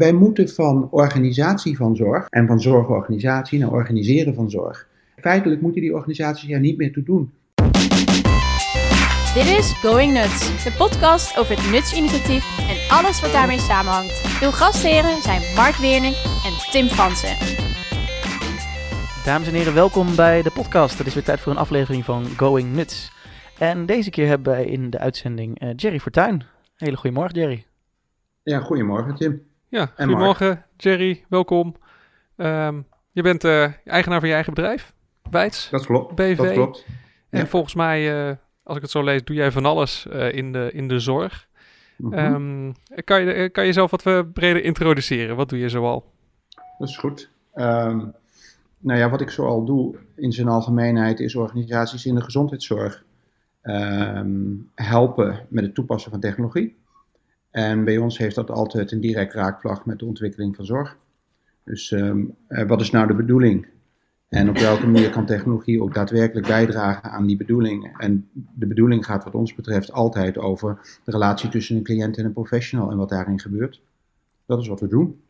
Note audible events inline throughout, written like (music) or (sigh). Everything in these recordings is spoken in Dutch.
Wij moeten van organisatie van zorg en van zorgorganisatie naar organiseren van zorg. Feitelijk moeten die organisaties er niet meer toe doen. Dit is Going Nuts, de podcast over het Nuts-initiatief en alles wat daarmee samenhangt. Uw gastheren zijn Mark Weerning en Tim Fransen. Dames en heren, welkom bij de podcast. Het is weer tijd voor een aflevering van Going Nuts. En deze keer hebben wij in de uitzending uh, Jerry Fortuyn. Hele goedemorgen, Jerry. Ja, goedemorgen, Tim. Ja, goedemorgen, Jerry. Welkom. Um, je bent uh, eigenaar van je eigen bedrijf, Wijts. Dat klopt. BV. Dat klopt. En ja. volgens mij, uh, als ik het zo lees, doe jij van alles uh, in, de, in de zorg. Mm -hmm. um, kan, je, kan je jezelf wat breder introduceren? Wat doe je zoal? Dat is goed. Um, nou ja, wat ik zoal doe in zijn algemeenheid is organisaties in de gezondheidszorg helpen met het toepassen van technologie. En bij ons heeft dat altijd een direct raakvlag met de ontwikkeling van zorg. Dus um, wat is nou de bedoeling? En op welke manier kan technologie ook daadwerkelijk bijdragen aan die bedoeling? En de bedoeling gaat wat ons betreft altijd over de relatie tussen een cliënt en een professional en wat daarin gebeurt. Dat is wat we doen.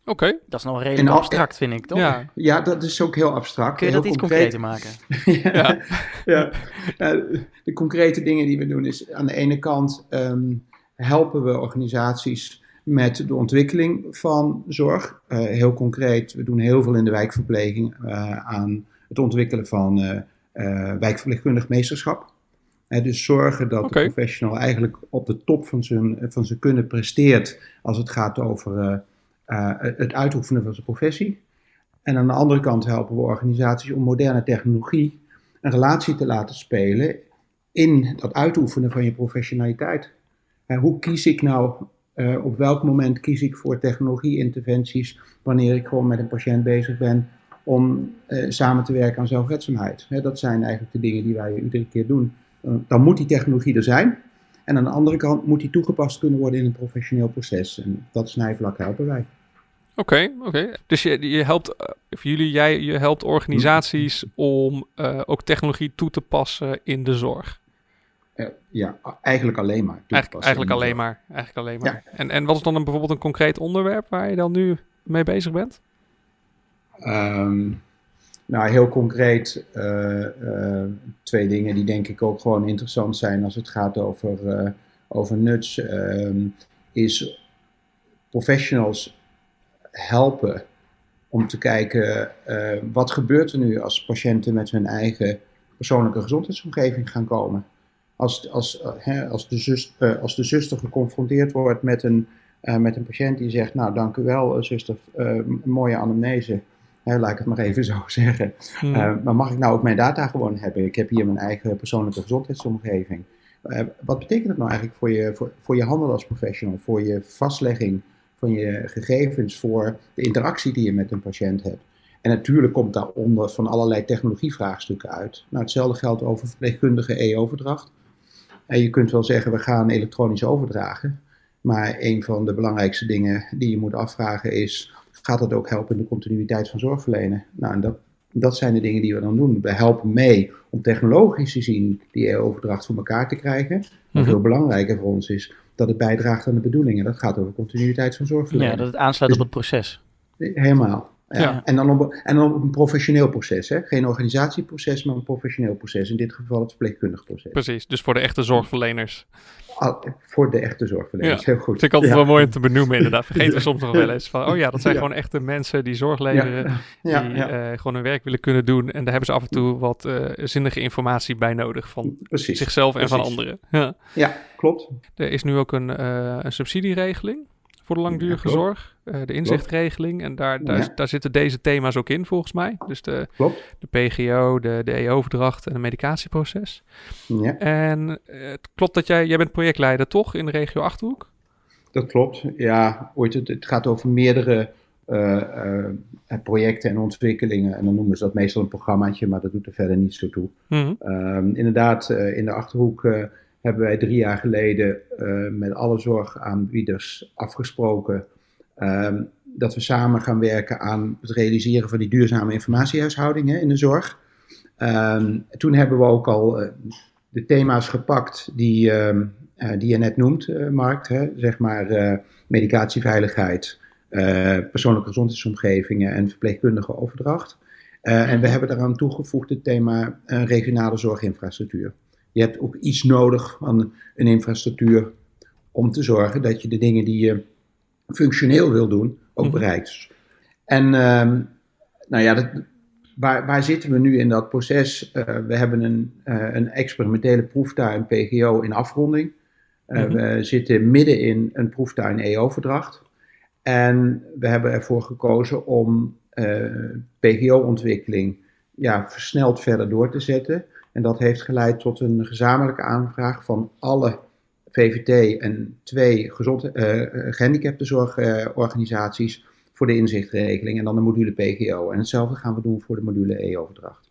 Oké. Okay. Dat is nog redelijk abstract, vind ik, toch? Ja. ja, dat is ook heel abstract. Kun je dat heel iets concreter maken? (laughs) ja, ja. ja. De concrete dingen die we doen is aan de ene kant... Um, helpen we organisaties met de ontwikkeling van zorg. Uh, heel concreet, we doen heel veel in de wijkverpleging uh, aan het ontwikkelen van uh, wijkverpleegkundig meesterschap. dus zorgen dat okay. de professional eigenlijk op de top van zijn, van zijn kunnen presteert als het gaat over het uitoefenen van zijn professie. En aan de andere kant helpen we organisaties om moderne technologie een relatie te laten spelen in dat uitoefenen van je professionaliteit. Hoe kies ik nou, uh, op welk moment kies ik voor technologie-interventies wanneer ik gewoon met een patiënt bezig ben om uh, samen te werken aan zelfredzaamheid? Dat zijn eigenlijk de dingen die wij iedere keer doen. dan moet die technologie er zijn. En aan de andere kant moet die toegepast kunnen worden in een professioneel proces. En dat snijvlak helpen wij. Oké, okay, oké. Okay. Dus je, je helpt, of jullie, jij, je helpt organisaties om ook technologie toe te passen in de zorg. Uh, ja, eigenlijk alleen maar. Eigenlijk, eigenlijk alleen maar. Eigenlijk alleen maar. Ja. En, en wat is dan een, bijvoorbeeld een concreet onderwerp waar je dan nu mee bezig bent? Um, nou, heel concreet uh, uh, twee dingen die denk ik ook gewoon interessant zijn als het gaat over, over nuts. Um, is professionals helpen om te kijken wat gebeurt er nu als patiënten met hun eigen persoonlijke gezondheidsomgeving gaan komen als, als, hè, als, de zus, uh, als de zuster geconfronteerd wordt met een, uh, met een patiënt die zegt, nou dank u wel zuster, mooie anamnese, hè, laat ik het maar even (laughs) zo zeggen. Hmm. maar mag ik nou ook mijn data gewoon hebben? Ik heb hier mijn eigen persoonlijke gezondheidsomgeving. wat betekent dat nou eigenlijk voor je, voor, voor je handel als professional, voor je vastlegging van je gegevens, voor de interactie die je met een patiënt hebt? En natuurlijk komt daaronder van allerlei technologievraagstukken uit. Nou, hetzelfde geldt over verpleegkundige e-overdracht. En je kunt wel zeggen, we gaan elektronisch overdragen. Maar een van de belangrijkste dingen die je moet afvragen is, gaat dat ook helpen in de continuïteit van zorgverlenen? Nou, en dat, dat zijn de dingen die we dan doen. We helpen mee om technologisch te zien die overdracht voor elkaar te krijgen. Maar veel belangrijker voor ons is dat het bijdraagt aan de bedoelingen. Dat gaat over continuïteit van zorgverlenen. Ja, dat het aansluit dus, op het proces. Helemaal. Ja. En, dan op, en dan op een professioneel proces. Hè? Geen organisatieproces, maar een professioneel proces. In dit geval het verpleegkundig proces. Precies, dus voor de echte zorgverleners. Al, voor de echte zorgverleners, ja. heel goed. Dat vind ik altijd ja. wel mooi om te benoemen inderdaad. (laughs) Vergeten we soms nog wel eens. Van, oh ja, dat zijn gewoon echte mensen die zorg leveren. Die uh, gewoon hun werk willen kunnen doen. En daar hebben ze af en toe wat uh, zinnige informatie bij nodig. Van Precies. zichzelf en Precies. van anderen. Ja. ja, klopt. Er is nu ook een, uh, een subsidieregeling voor de langdurige ja, zorg. Uh, de inzichtregeling. En daar, daar, ja. daar, zitten deze thema's ook in, volgens mij. Dus de, klopt. de PGO, de, de E-overdracht en het medicatieproces. Ja. En uh, het klopt dat jij, jij bent projectleider, toch, in de regio Achterhoek? Dat klopt, ja. Ooit, het, het gaat over meerdere uh, projecten en ontwikkelingen. En dan noemen ze dat meestal een programmaatje, maar dat doet er verder niet zo toe. Mm -hmm. um, inderdaad, in de Achterhoek hebben wij drie jaar geleden uh, met alle zorgaanbieders afgesproken uh, dat we samen gaan werken aan het realiseren van die duurzame informatiehuishoudingen in de zorg. Um, toen hebben we ook al uh, de thema's gepakt die, ehm, die je net noemt, Mark. Hè? Zeg maar medicatieveiligheid, persoonlijke gezondheidsomgevingen en verpleegkundige overdracht. en we hebben daaraan toegevoegd het thema regionale zorginfrastructuur. Je hebt ook iets nodig van een infrastructuur om te zorgen dat je de dingen die je functioneel wil doen, ook mhm. bereikt. En ehm, nou ja, dat, waar, waar zitten we nu in dat proces? Uh, we hebben een, uh, een experimentele proeftuin PGO in afronding. Uh, We zitten midden in een proeftuin EO-verdracht. En we hebben ervoor gekozen om PGO-ontwikkeling ja, versneld verder door te zetten. En dat heeft geleid tot een gezamenlijke aanvraag van alle VVT en twee gezond, uh, gehandicaptenzorgorganisaties voor de inzichtregeling en dan de module PGO. En hetzelfde gaan we doen voor de module E-overdracht.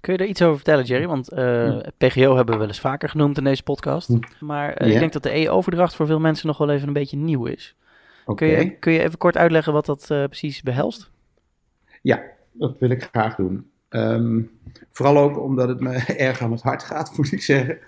Kun je daar iets over vertellen, Jerry? Want uh, PGO hebben we wel eens vaker genoemd in deze podcast. Maar ik denk dat de E-overdracht voor veel mensen nog wel even een beetje nieuw is. Kun, je, kun je even kort uitleggen wat dat precies behelst? Ja, dat wil ik graag doen. Ehm, vooral ook omdat het me (laughs) erg aan het hart gaat, (laughs) moet ik zeggen.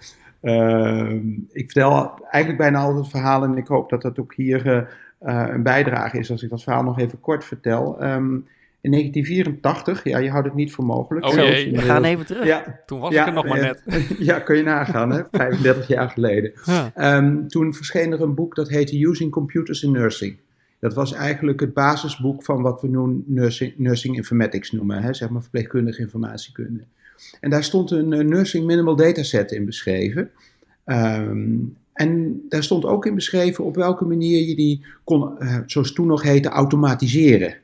Ehm, ik vertel eigenlijk bijna altijd verhalen en ik hoop dat dat ook hier uh, een bijdrage is als ik dat verhaal nog even kort vertel. Um, in 1984, ja, je houdt het niet voor mogelijk. Oh jee, we gaan even terug. Ja, toen was ik er nog maar net. (laughs) ja, kun je nagaan, hè? 35 jaar geleden. Um, toen verscheen er een boek dat heette Using Computers in Nursing. Dat was eigenlijk het basisboek van wat we nu nursing, nursing informatics noemen, hè, zeg maar verpleegkundige informatiekunde. En daar stond een nursing minimal dataset in beschreven. Ehm, en daar stond ook in beschreven op welke manier je die kon, uh, zoals toen nog heette, automatiseren.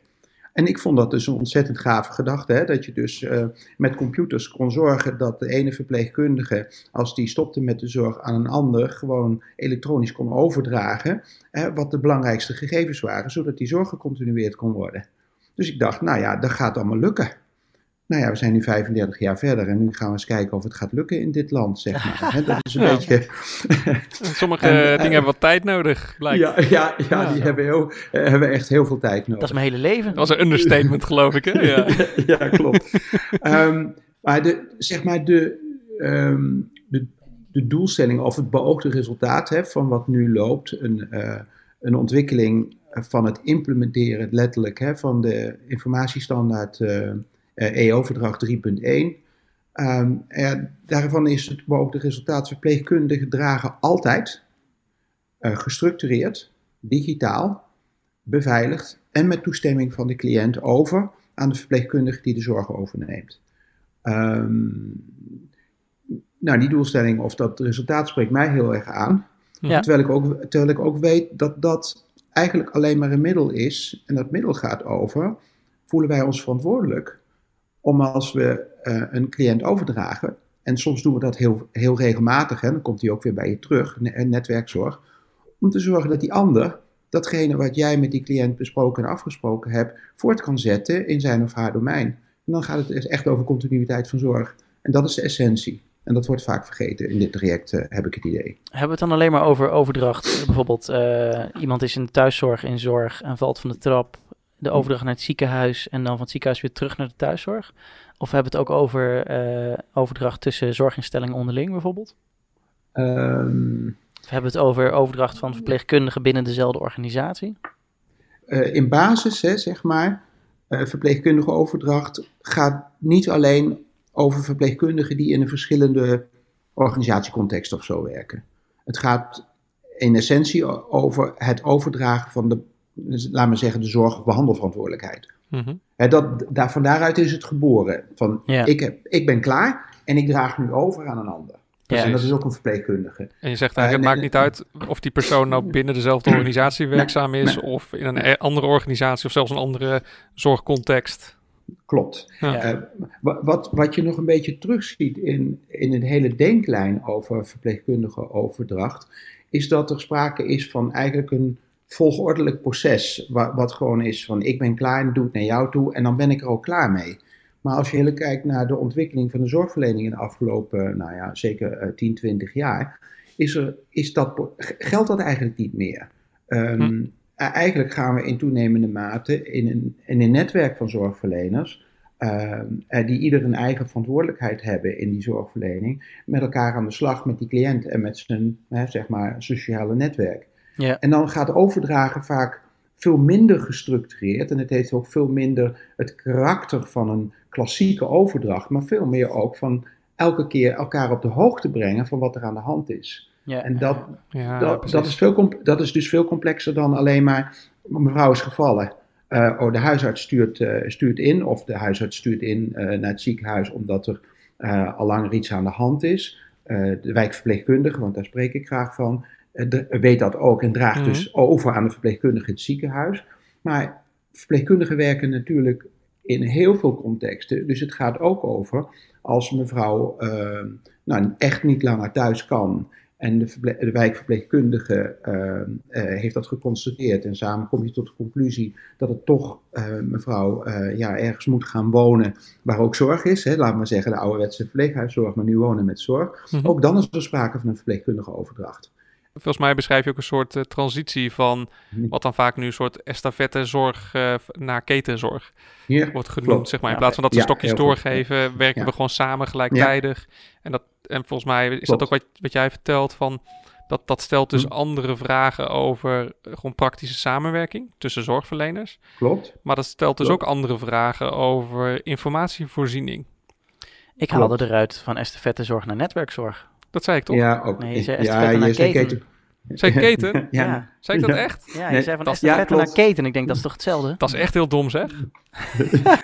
En ik vond dat dus een ontzettend gave gedachte. Hè? Dat je dus uh, met computers kon zorgen dat de ene verpleegkundige, als die stopte met de zorg aan een ander, gewoon elektronisch kon overdragen. Hè, wat de belangrijkste gegevens waren, zodat die zorg gecontinueerd kon worden. Dus ik dacht, nou ja, dat gaat allemaal lukken. Nou ja, we zijn nu 35 jaar verder en nu gaan we eens kijken of het gaat lukken in dit land, zeg maar. dat is een (laughs) beetje... (laughs) Sommige dingen hebben wat tijd nodig, blijkt. Ja, ja, ja, die Hebben, heel, hebben echt heel veel tijd nodig. Dat is mijn hele leven. Dat was een understatement, geloof ik, hè? (laughs) Ja, ja klopt. um, maar de, zeg maar de, um, de, de doelstelling of het beoogde resultaat hè, van wat nu loopt, een, uh, een ontwikkeling van het implementeren letterlijk hè, van de informatiestandaard... Uh, EO-verdrag eh, e 3.1. Um, daarvan is het beoogde resultaat verpleegkundigen dragen altijd uh, gestructureerd, digitaal, beveiligd en met toestemming van de cliënt over aan de verpleegkundige die de zorg overneemt. Um, nou, die doelstelling of dat resultaat spreekt mij heel erg aan. Ja. Terwijl, ik ook, terwijl ik ook weet dat dat eigenlijk alleen maar een middel is. En dat middel gaat over, voelen wij ons verantwoordelijk om als we uh, een cliënt overdragen, en soms doen we dat heel, heel regelmatig, hè, dan komt hij ook weer bij je terug, netwerkzorg, om te zorgen dat die ander datgene wat jij met die cliënt besproken en afgesproken hebt, voort kan zetten in zijn of haar domein. En dan gaat het dus echt over continuïteit van zorg. En dat is de essentie. En dat wordt vaak vergeten in dit traject, uh, heb ik het idee. Hebben we het dan alleen maar over overdracht? Bijvoorbeeld, iemand is in de thuiszorg in zorg en valt van de trap de overdracht naar het ziekenhuis en dan van het ziekenhuis weer terug naar de thuiszorg? Of hebben we het ook over uh, overdracht tussen zorginstellingen onderling bijvoorbeeld? Um, of hebben we het over overdracht van verpleegkundigen binnen dezelfde organisatie? Uh, in basis, hè, zeg maar, uh, verpleegkundige overdracht gaat niet alleen over verpleegkundigen die in een verschillende organisatiecontext of zo werken. Het gaat in essentie over het overdragen van de laat maar zeggen, de zorg- of behandelverantwoordelijkheid. Mm dat, daar, van daaruit is het geboren. Van, ik, heb, ik ben klaar en ik draag nu over aan een ander. Dus, en dat is ook een verpleegkundige. En je zegt eigenlijk, het maakt niet uit of die persoon nou binnen dezelfde organisatie werkzaam is, of in een e-, andere organisatie, of zelfs een andere zorgcontext. Klopt. Uh, wat, wat je nog een beetje terugziet in, in een hele denklijn over verpleegkundige overdracht, is dat er sprake is van eigenlijk een volgordelijk proces. Wat, wat, gewoon is van ik ben klaar en doe het naar jou toe en dan ben ik er ook klaar mee. Maar als je heel kijkt naar de ontwikkeling van de zorgverlening in de afgelopen, nou ja, zeker 10, eh, 20 jaar, is er, is dat, geldt dat eigenlijk niet meer. Um, hm. Eigenlijk gaan we in toenemende mate in een, in een netwerk van zorgverleners die ieder een eigen verantwoordelijkheid hebben in die zorgverlening, met elkaar aan de slag met die cliënt en met zijn zeg maar, sociale netwerk. Ja. En dan gaat overdragen vaak veel minder gestructureerd en het heeft ook veel minder het karakter van een klassieke overdracht, maar veel meer ook van elke keer elkaar op de hoogte brengen van wat er aan de hand is. Ja. En dat, ja, dat, dat, is veel, dat is dus veel complexer dan alleen maar mevrouw is gevallen. Uh, oh, de huisarts stuurt, uh, stuurt in, of de huisarts stuurt in uh, naar het ziekenhuis omdat er al langer iets aan de hand is. de wijkverpleegkundige, want daar spreek ik graag van, weet dat ook en draagt mhm. dus over aan de verpleegkundige in het ziekenhuis. Maar verpleegkundigen werken natuurlijk in heel veel contexten. Dus het gaat ook over als mevrouw nou, echt niet langer thuis kan en de, de wijkverpleegkundige uh, uh, heeft dat geconstateerd. En samen kom je tot de conclusie dat het toch uh, mevrouw ja, ergens moet gaan wonen waar ook zorg is. Hè, laat maar zeggen de ouderwetse verpleeghuiszorg, maar nu wonen met zorg. Mhm. Ook dan is er sprake van een verpleegkundige overdracht. Volgens mij beschrijf je ook een soort uh, transitie van wat dan vaak nu een soort estafettezorg uh, naar ketenzorg ja, wordt genoemd. Klopt. Zeg maar. In plaats van dat we stokjes doorgeven, werken we gewoon samen gelijktijdig. En, dat, en volgens mij is dat ook wat, wat jij vertelt van dat, dat stelt dus hm. andere vragen over uh, gewoon praktische samenwerking tussen zorgverleners. Klopt. Maar dat stelt dus ook andere vragen over informatievoorziening. Ik haalde eruit van estafettezorg naar netwerkzorg. Dat zei ik toch? Ja, ook. Nee, je zei ja, je zei keten. Zei (laughs) keten? ja. Zei ik dat echt? Ja, je zei van estafette naar keten. Ik denk, dat is toch hetzelfde? Dat is echt heel dom, zeg. (laughs)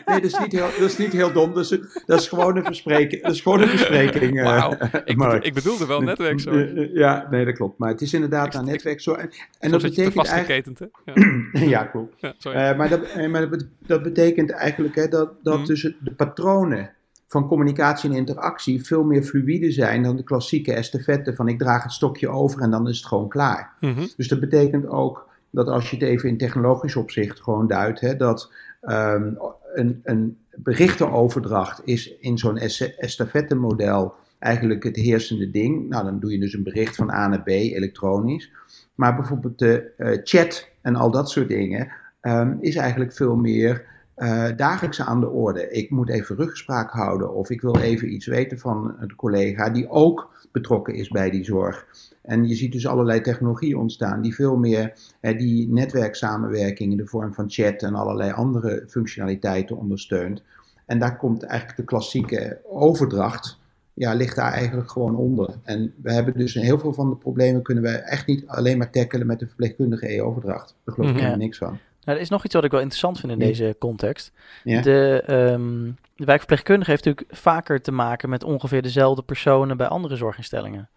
nee, dat is niet heel, dat is niet heel dom. Dat is, dat is gewoon een verspreking. Dat is gewoon een verspreking. Uh, Wauw. Ik, bedoel, ik bedoelde wel netwerkzorg. ja, nee, dat klopt. Maar het is inderdaad naar netwerkzorg. En, en dat betekent eigenlijk... Ja. (clears throat) ja, klopt. Ja, uh, maar dat, maar dat, dat betekent eigenlijk hè, dat, dat mm. dus de patronen van communicatie en interactie veel meer fluïde zijn dan de klassieke estafette van ik draag het stokje over en dan is het gewoon klaar. Mhm. Dus dat betekent ook dat als je het even in technologisch opzicht gewoon duidt, hè, dat um, een, een berichtenoverdracht is in zo'n estafette model eigenlijk het heersende ding. Nou, dan doe je dus een bericht van A naar B elektronisch. Maar bijvoorbeeld de uh, chat en al dat soort dingen um, is eigenlijk veel meer uh, dagelijks aan de orde. Ik moet even ruggespraak houden of ik wil even iets weten van een collega die ook betrokken is bij die zorg. En je ziet dus allerlei technologieën ontstaan die veel meer eh, die netwerksamenwerking in de vorm van chat en allerlei andere functionaliteiten ondersteunt. En daar komt eigenlijk de klassieke overdracht, ja, ligt daar eigenlijk gewoon onder. En we hebben dus heel veel van de problemen kunnen we echt niet alleen maar tackelen met de verpleegkundige e-overdracht. Daar geloof ik mhm. helemaal niks van. Nou, er is nog iets wat ik wel interessant vind in deze context. De, um, de wijkverpleegkundige heeft natuurlijk vaker te maken met ongeveer dezelfde personen bij andere zorginstellingen.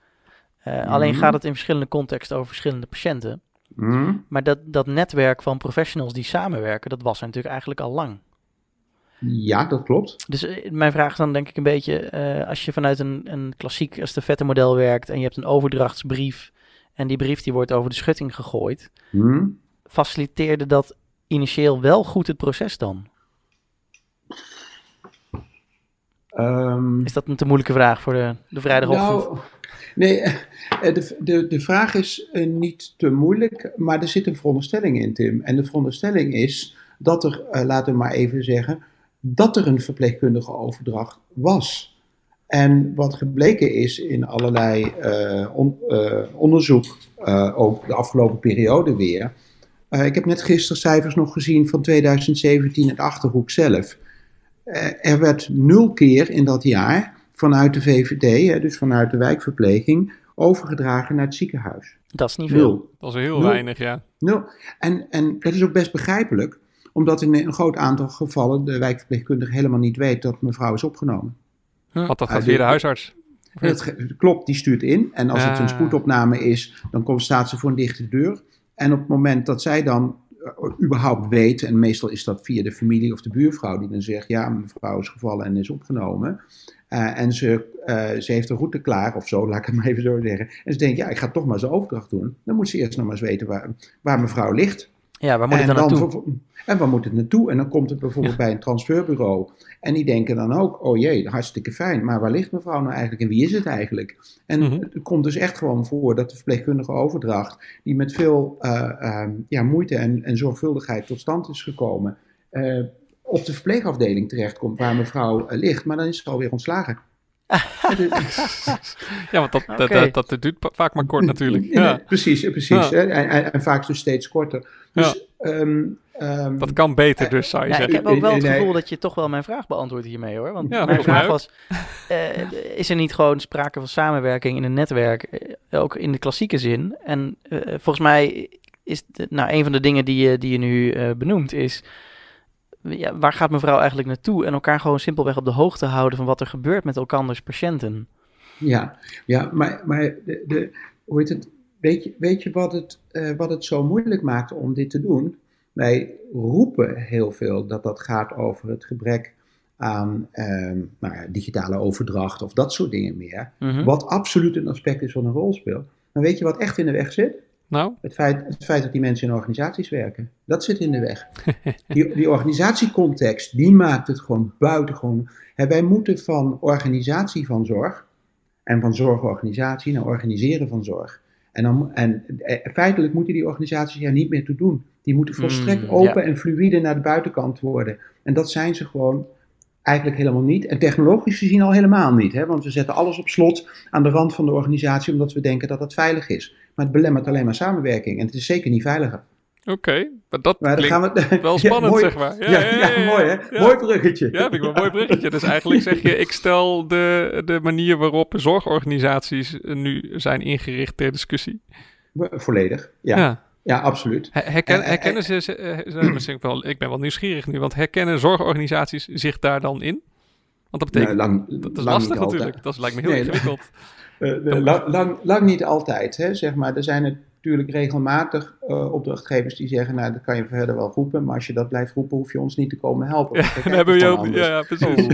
Uh, Alleen gaat het in verschillende contexten over verschillende patiënten. Mm. Maar dat, dat netwerk van professionals die samenwerken, dat was er natuurlijk eigenlijk al lang. Ja, dat klopt. Dus uh, mijn vraag is dan denk ik een beetje, uh, als je vanuit een, een klassiek estafette model werkt en je hebt een overdrachtsbrief en die brief die wordt over de schutting gegooid. Mm faciliteerde dat initieel wel goed het proces dan? Um, is dat een te moeilijke vraag voor de, de vrijdagochtend? Nou, nee, eh, de, de, de vraag is eh, niet te moeilijk, maar er zit een veronderstelling in, Tim. En de veronderstelling is dat er, uh, laten we maar even zeggen, dat er een verpleegkundige overdracht was. En wat gebleken is in allerlei uh, on, uh, onderzoek, ook de afgelopen periode weer, uh, ik heb net gisteren cijfers nog gezien van 2017 het Achterhoek zelf. Uh, er werd nul keer in dat jaar vanuit de VVD, hè, dus vanuit de wijkverpleging, overgedragen naar het ziekenhuis. Dat is niet veel. Nul. Dat is heel weinig, ja. Nul. En, en dat is ook best begrijpelijk, omdat in een groot aantal gevallen de wijkverpleegkundige helemaal niet weet dat mevrouw is opgenomen. Huh. Wat dat gaat via de huisarts? Dat, klopt, die stuurt in. En als het een spoedopname is, dan komt, staat ze voor een dichte deur. En op het moment dat zij dan uh, überhaupt weet, en meestal is dat via de familie of de buurvrouw, die dan zegt: Ja, mevrouw is gevallen en is opgenomen. Uh, en ze, uh, ze heeft een route klaar, of zo, (laughs) laat ik het maar even zo zeggen. En ze denkt: Ja, ik ga toch maar zijn overdracht doen. Dan moet ze eerst nog maar eens weten waar, waar mevrouw ligt. Ja, waar moet het dan, dan naartoe? En waar moet het naartoe? En dan komt het bijvoorbeeld bij een transferbureau. En die denken dan ook, oh jee, hartstikke fijn. Maar waar ligt mevrouw nou eigenlijk en wie is het eigenlijk? En mm het komt dus echt gewoon voor dat de verpleegkundige overdracht, die met veel uh, ja, moeite en, en, zorgvuldigheid tot stand is gekomen, uh, op de verpleegafdeling terechtkomt waar mevrouw ligt, maar dan is ze alweer ontslagen. (laughs) ja, want dat, dat, dat, dat, duurt vaak maar kort natuurlijk. (laughs) Ja. precies, precies. Hè? En, en, vaak dus steeds korter. Dus, ehm, ehm, dat kan beter dus, zou je zeggen. Ik heb ook wel het gevoel dat je toch wel mijn vraag beantwoordt hiermee hoor. Want mijn vraag was, uh, is er niet gewoon sprake van samenwerking in een netwerk, eh, ook in de klassieke zin? En uh, volgens mij is de, nou, een van de dingen die je, die je nu benoemt is ja, waar gaat mevrouw eigenlijk naartoe? En elkaar gewoon simpelweg op de hoogte houden van wat er gebeurt met elkanders patiënten. Ja, ja maar, maar de, de, hoe heet het? Weet je, weet je wat, het, uh, wat het zo moeilijk maakt om dit te doen? Wij roepen heel veel dat dat gaat over het gebrek aan uh, nou ja, digitale overdracht of dat soort dingen meer. Mhm. Wat absoluut een aspect is van een rol speelt. Maar weet je wat echt in de weg zit? Nou? Het feit, het feit dat die mensen in organisaties werken, dat zit in de weg. (laughs) Die, die organisatiecontext, die maakt het gewoon buitengewoon. Hè, wij moeten van organisatie van zorg en van zorgorganisatie naar organiseren van zorg. En, dan, en eh, feitelijk moeten die organisaties er niet meer toe doen. Die moeten volstrekt mm, open en fluïde naar de buitenkant worden. En dat zijn ze gewoon eigenlijk helemaal niet. En technologisch gezien al helemaal niet. Hè? Want we zetten alles op slot aan de rand van de organisatie omdat we denken dat dat veilig is. Maar het belemmert alleen maar samenwerking en het is zeker niet veiliger. Oké, maar dat maar gaan we, wel (laughs) spannend, zeg maar. Ja, ja, mooi hè? Mooi bruggetje. Ja, vind ik wel een mooi bruggetje. Dus eigenlijk zeg je, ik stel de, de manier waarop zorgorganisaties nu zijn ingericht ter discussie. Volledig, ja. Ja, absoluut. Herken, herkennen ze, ze, (clears throat) misschien wel, ik ben wel nieuwsgierig nu, want herkennen zorgorganisaties zich daar dan in? Want dat betekent, lang, dat is lastig natuurlijk. Dat lijkt me heel ingewikkeld. (laughs) Uh, lang, lang, lang, niet altijd, hè, zeg maar. Er zijn natuurlijk regelmatig uh, opdrachtgevers die zeggen, nou, dat kan je verder wel roepen, maar als je dat blijft roepen, hoef je ons niet te komen helpen. Ja, dan hebben we ook, ja, precies.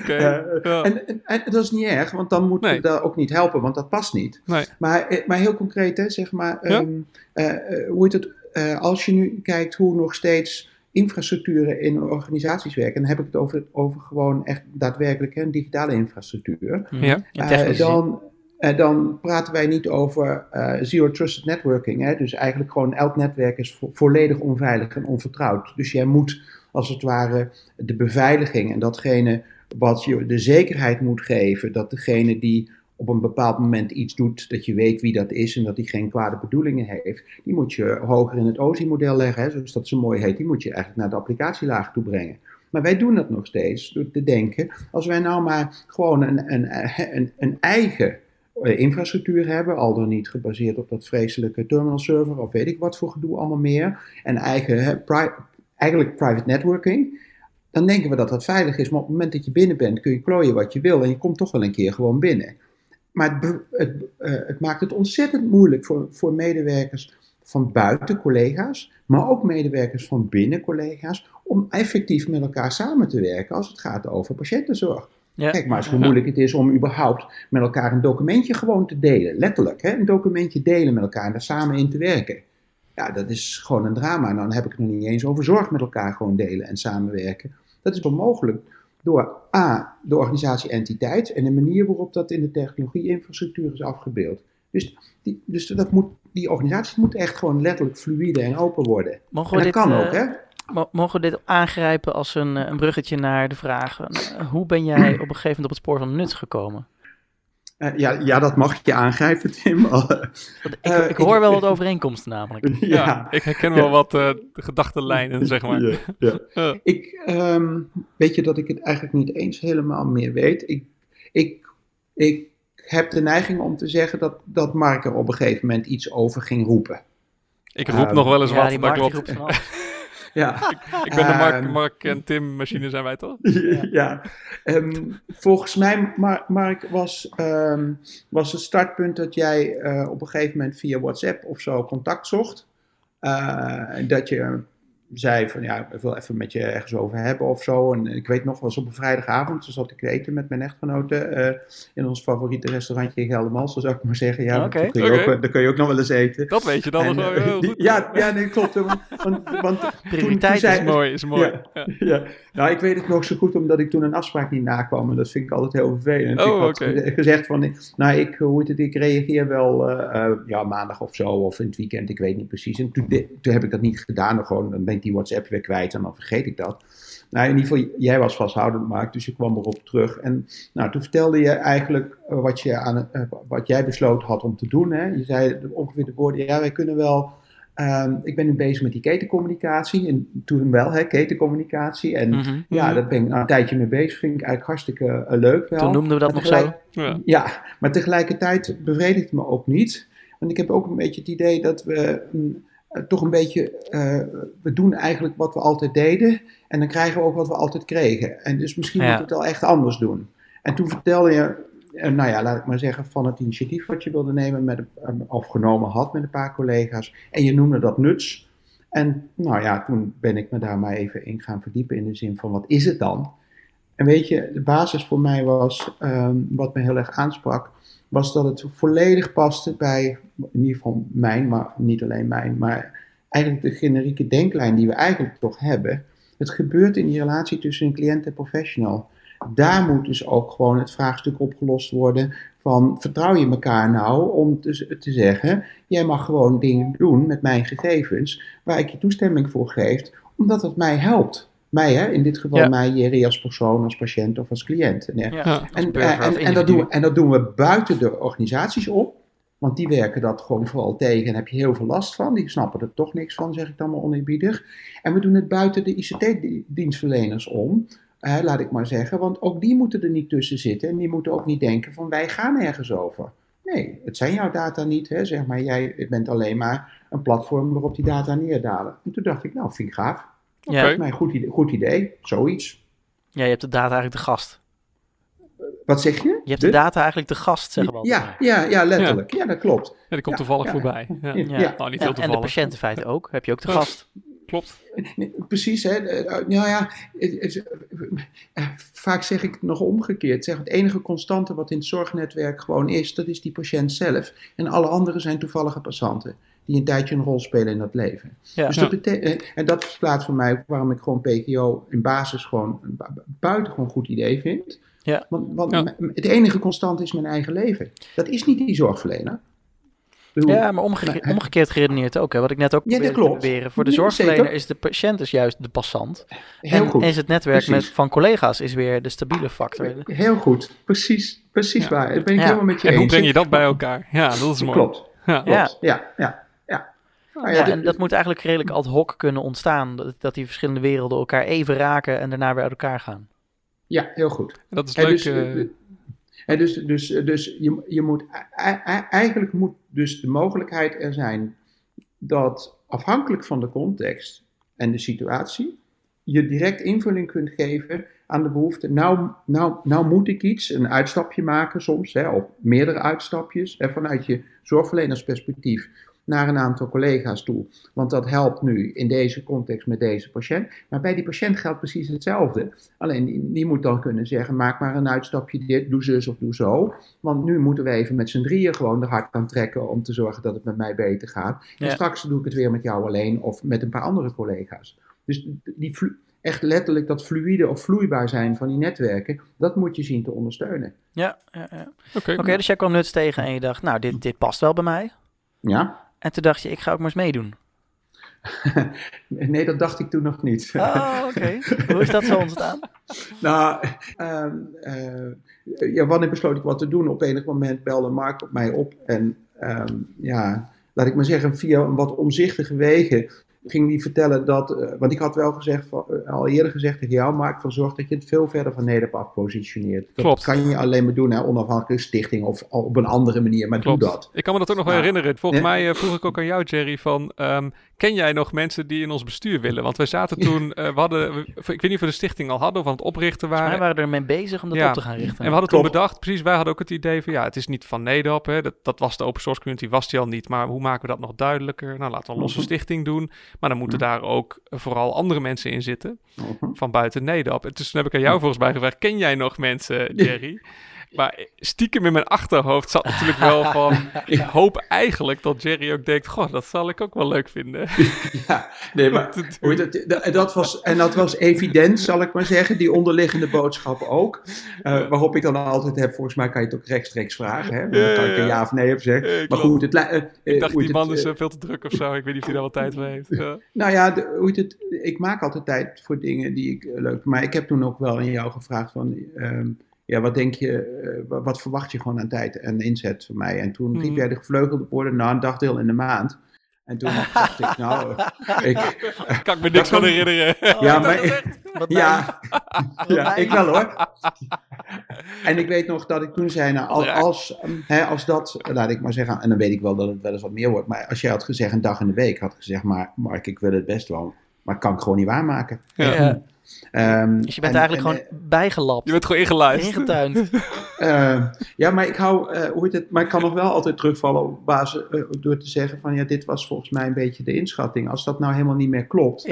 Oké. en, en, dat is niet erg, want dan moeten nee. we daar ook niet helpen, want dat past niet. Nee. Maar, maar heel concreet, hè, zeg maar, um, uh, hoe heet het, als je nu kijkt hoe nog steeds infrastructuren in organisaties werken, dan heb ik het over, over gewoon echt daadwerkelijk een digitale infrastructuur. Ja, uh, dan, uh, dan praten wij niet over uh, zero trusted networking. Hè? Dus eigenlijk gewoon elk netwerk is vo volledig onveilig en onvertrouwd. Dus jij moet als het ware de beveiliging en datgene wat je de zekerheid moet geven, dat degene die op een bepaald moment iets doet, dat je weet wie dat is en dat hij geen kwade bedoelingen heeft, die moet je hoger in het OSI-model leggen, hè, zoals dat zo mooi heet, die moet je eigenlijk naar de applicatielaag toe brengen. Maar wij doen dat nog steeds door te denken, als wij nou maar gewoon een, een, een, eigen eh, infrastructuur hebben, al dan niet gebaseerd op dat vreselijke terminal server of weet ik wat voor gedoe allemaal meer, en eigen, pri eigenlijk private networking, dan denken we dat dat veilig is, maar op het moment dat je binnen bent kun je klooien wat je wil en je komt toch wel een keer gewoon binnen. Maar het, het, uh, het, maakt het ontzettend moeilijk voor, voor medewerkers van buiten collega's, maar ook medewerkers van binnen collega's, om effectief met elkaar samen te werken als het gaat over patiëntenzorg. Ja. Kijk maar eens hoe moeilijk het is om überhaupt met elkaar een documentje gewoon te delen. Letterlijk, hè? een documentje delen met elkaar en daar samen in te werken. Ja, dat is gewoon een drama. En dan heb ik het nog niet eens over zorg met elkaar gewoon delen en samenwerken. Dat is onmogelijk door A, de organisatie-entiteit en de manier waarop dat in de technologie-infrastructuur is afgebeeld. Dus, die, dus dat moet, die organisaties moeten echt gewoon letterlijk fluïde en open worden. Mogen we dat dit, kan ook, hè? Mogen we dit aangrijpen als een, een bruggetje naar de vraag: hoe ben jij op een gegeven moment op het spoor van nut gekomen? Uh, ja, ja, dat mag je aangrijpen, Tim. (laughs) Uh, ik, ik, hoor wel wat overeenkomsten namelijk. (laughs) Ja, ja ik herken wel wat uh, gedachtenlijnen, zeg maar. Ja, (laughs) ik, um, weet je dat ik het eigenlijk niet eens helemaal meer weet. Ik, ik, ik heb de neiging om te zeggen dat, dat Mark er op een gegeven moment iets over ging roepen. Ik roep nog wel eens wat, dat klopt. Ja. (laughs) ik, ik, ben de Mark, ehm, Mark en Tim machine zijn wij toch? (laughs) ja. Um, volgens mij, Mark, was, um, was het startpunt dat jij uh, op een gegeven moment via WhatsApp of zo contact zocht. Uh, dat je zei van ja, ik wil even met je ergens over hebben of zo. En ik weet nog, was op een vrijdagavond, toen zat ik eten met mijn echtgenoten uh, in ons favoriete restaurantje in Geldermals, zou ik maar zeggen. Ja, okay. dan, kun je ook, dan kun je ook nog wel eens eten. Dat weet je dan nog wel heel goed. Ja, ja nee, klopt. Want, want, Prioriteit toen, is mooi, is mooi. Ja, ja. Nou, ik weet het nog zo goed omdat ik toen een afspraak niet nakwam en dat vind ik altijd heel vervelend. Oh, ik had okay. gezegd van, nou, ik, hoe het, ik reageer wel uh, uh, ja, maandag of zo of in het weekend, ik weet niet precies. En toen, toen heb ik dat niet gedaan, gewoon, dan ben ik ik die WhatsApp weer kwijt en dan vergeet ik dat. Nou, in ieder geval, jij was vasthoudend, Mark, dus je kwam erop terug. En nou, toen vertelde je eigenlijk wat, je aan, wat jij besloten had om te doen. Hè? Je zei ongeveer de woorden, ja, wij kunnen wel Ehm, ik ben nu bezig met die ketencommunicatie. En toen wel, hè, ketencommunicatie. En mhm. ja, daar ben ik een tijdje mee bezig. Vind ik eigenlijk hartstikke uh, leuk wel. Toen noemden we dat nog zo. Ja. ja. maar tegelijkertijd bevredigt het me ook niet. Want ik heb ook een beetje het idee dat we eh, toch een beetje... Uh, we doen eigenlijk wat we altijd deden. En dan krijgen we ook wat we altijd kregen. En dus misschien moeten we het wel echt anders doen. En toen vertelde je nou ja, laat ik maar zeggen, van het initiatief wat je wilde nemen met, of genomen had met een paar collega's. En je noemde dat nuts. En nou ja, toen ben ik me daar maar even in gaan verdiepen in de zin van wat is het dan? En weet je, de basis voor mij was, ehm, wat me heel erg aansprak, was dat het volledig paste bij, in ieder geval mijn, maar niet alleen mijn, maar eigenlijk de generieke denklijn die we eigenlijk toch hebben. Het gebeurt in die relatie tussen een cliënt en professional. Daar moet dus ook gewoon het vraagstuk opgelost worden van vertrouw je elkaar nou om te, te zeggen, jij mag gewoon dingen doen met mijn gegevens waar ik je toestemming voor geef, omdat het mij helpt. Mij, hè? in dit geval mij, Jerry, als persoon, als patiënt of als cliënt. Ja, en, en, en, en, dat doen we, en dat doen we buiten de organisaties op. Want die werken dat gewoon vooral tegen en heb je heel veel last van. Die snappen er toch niks van, zeg ik dan maar oneerbiedig. En we doen het buiten de ICT-dienstverleners om laat ik maar zeggen. Want ook die moeten er niet tussen zitten en die moeten ook niet denken van wij gaan ergens over. Nee, het zijn jouw data niet. Hè? Zeg maar, jij bent alleen maar een platform waarop die data neerdalen. En toen dacht ik, nou, vind ik gaaf. Ja. Mijn goed idee, goed idee, zoiets. Ja, je hebt de data eigenlijk de gast. Wat zeg je? Je hebt de, data eigenlijk de gast, zeggen we Ja, ja, ja letterlijk. Ja. dat klopt. Ja, die komt toevallig voorbij. Ja. Ja. Nou, niet heel toevallig. En de patiëntenfeiten ook, heb je ook de gast klopt. Precies, hè. Nou ja, eh, vaak zeg ik het nog omgekeerd. Zeg, het enige constante wat in het zorgnetwerk gewoon is, dat is die patiënt zelf. En alle anderen zijn toevallige passanten die een tijdje een rol spelen in dat leven. Ja. Dus dat betekent, en dat verklaart voor mij waarom ik gewoon PKO in basis gewoon een buitengewoon goed idee vind. Ja. Want, want het enige constant is mijn eigen leven. Dat is niet die zorgverlener. Ja, maar omgekeerd geredeneerd ook. Hè. Wat ik net ook ja, proberen. Voor de zorgverlener is de patiënt dus juist de passant. Heel en goed. is het netwerk met, van collega's is weer de stabiele factor. Heel goed. Precies, precies waar. Dat ben ik helemaal met je en eens. En hoe breng je dat bij elkaar? Ja, dat is mooi. Klopt. Ja, klopt. ja, ja. Ja. Nou ja, en dat moet eigenlijk redelijk ad hoc kunnen ontstaan. Dat, dat die verschillende werelden elkaar even raken en daarna weer uit elkaar gaan. Ja, heel goed. Dat is leuk. Dus, uh, en dus, dus, dus je, je moet, eigenlijk moet dus de mogelijkheid er zijn dat afhankelijk van de context en de situatie, je direct invulling kunt geven aan de behoefte. Nou, nou, nou moet ik iets, een uitstapje maken soms, hè, of meerdere uitstapjes, hè, vanuit je zorgverlenersperspectief naar een aantal collega's toe. Want dat helpt nu in deze context met deze patiënt. Maar bij die patiënt geldt precies hetzelfde. Alleen die, die moet dan kunnen zeggen: maak maar een uitstapje, dit, doe zus of doe zo. Want nu moeten we even met z'n drieën gewoon de hart aan trekken om te zorgen dat het met mij beter gaat. En straks doe ik het weer met jou alleen of met een paar andere collega's. Dus die echt letterlijk dat fluïde of vloeibaar zijn van die netwerken, dat moet je zien te ondersteunen. Ja, ja, ja. oké. dus jij kwam nuts tegen en je dacht, nou, dit, dit past wel bij mij. Ja. En toen dacht je, ik ga ook maar eens meedoen. (laughs) nee, dat dacht ik toen nog niet. Oh, oké. Hoe is dat zo ontstaan? (laughs) nou, uh, uh, ja, wanneer besloot ik wat te doen? Op enig moment belde Mark op mij op. En ehm, ja, laat ik maar zeggen, via een wat omzichtige wegen ging die vertellen dat, uh, want ik had wel gezegd, uh, al eerder gezegd tegen jou, Mark, van zorg dat je het veel verder van Nederland af positioneert. Dat Klopt. kan je alleen maar doen naar onafhankelijke stichting of op een andere manier, maar doe dat. Ik kan me dat ook nog wel herinneren. Volgens mij uh, vroeg ik ook aan jou, Jerry, van um, ken jij nog mensen die in ons bestuur willen? Want wij zaten toen, we hadden, ik weet niet of we de stichting al hadden of aan het oprichten waren. Wij waren ermee bezig om dat op te gaan richten. En we hadden toen bedacht, precies, wij hadden ook het idee van, ja, het is niet van Nederland, hè, dat, dat was de open source community, was die al niet, maar hoe maken we dat nog duidelijker? Nou, laten we een losse mhm. stichting doen, maar dan moeten daar ook vooral andere mensen in zitten. Mhm. Van buiten Nederland. En toen heb ik aan jou volgens mij gevraagd: ken jij nog mensen, (laughs) Jerry? Maar stiekem in mijn achterhoofd zat natuurlijk wel (laughs) van... ik hoop eigenlijk dat Jerry ook denkt... goh, dat zal ik ook wel leuk vinden. (laughs) ja, nee, maar (laughs) dat, dat was, en dat was evident, zal ik maar zeggen. Die onderliggende boodschap ook. Uh, waarop ik dan altijd heb, volgens mij kan je het ook rechtstreeks vragen. Hè? Dan kan ik een ja of nee op zeggen. maar goed, het, uh, ik dacht, die man is veel te druk of zo. Ik weet niet of hij daar wat tijd voor heeft. Nou ja, de, hoe het, ik maak altijd tijd voor dingen die ik leuk... Maar ik heb toen ook wel aan jou gevraagd van... Ehm, ja, wat denk je, uh, wat verwacht je gewoon aan tijd en inzet van mij? En toen riep mm. jij de gevleugelde woorden, nou een dagdeel in de maand. En toen (laughs) dacht ik, nou, ik... (laughs) kan ik me niks van herinneren. ja, maar... (laughs) ja, ja ik wel hoor. en ik weet nog dat ik toen zei, nou, als, als, hè, als dat, laat ik maar zeggen, en dan weet ik wel dat het wel eens wat meer wordt, maar als jij had gezegd een dag in de week, had gezegd, maar Mark, ik wil het best wel, maar kan ik gewoon niet waarmaken. Ja. Um, dus je bent eigenlijk gewoon uh, bijgelapt. Je bent gewoon ingelijst. Ingetuind. uh, (laughs) ja, maar ik hou, uh, hoe heet het, maar ik kan nog wel altijd terugvallen op basis, uh, door te zeggen van ja, dit was volgens mij een beetje de inschatting. Als dat nou helemaal niet meer klopt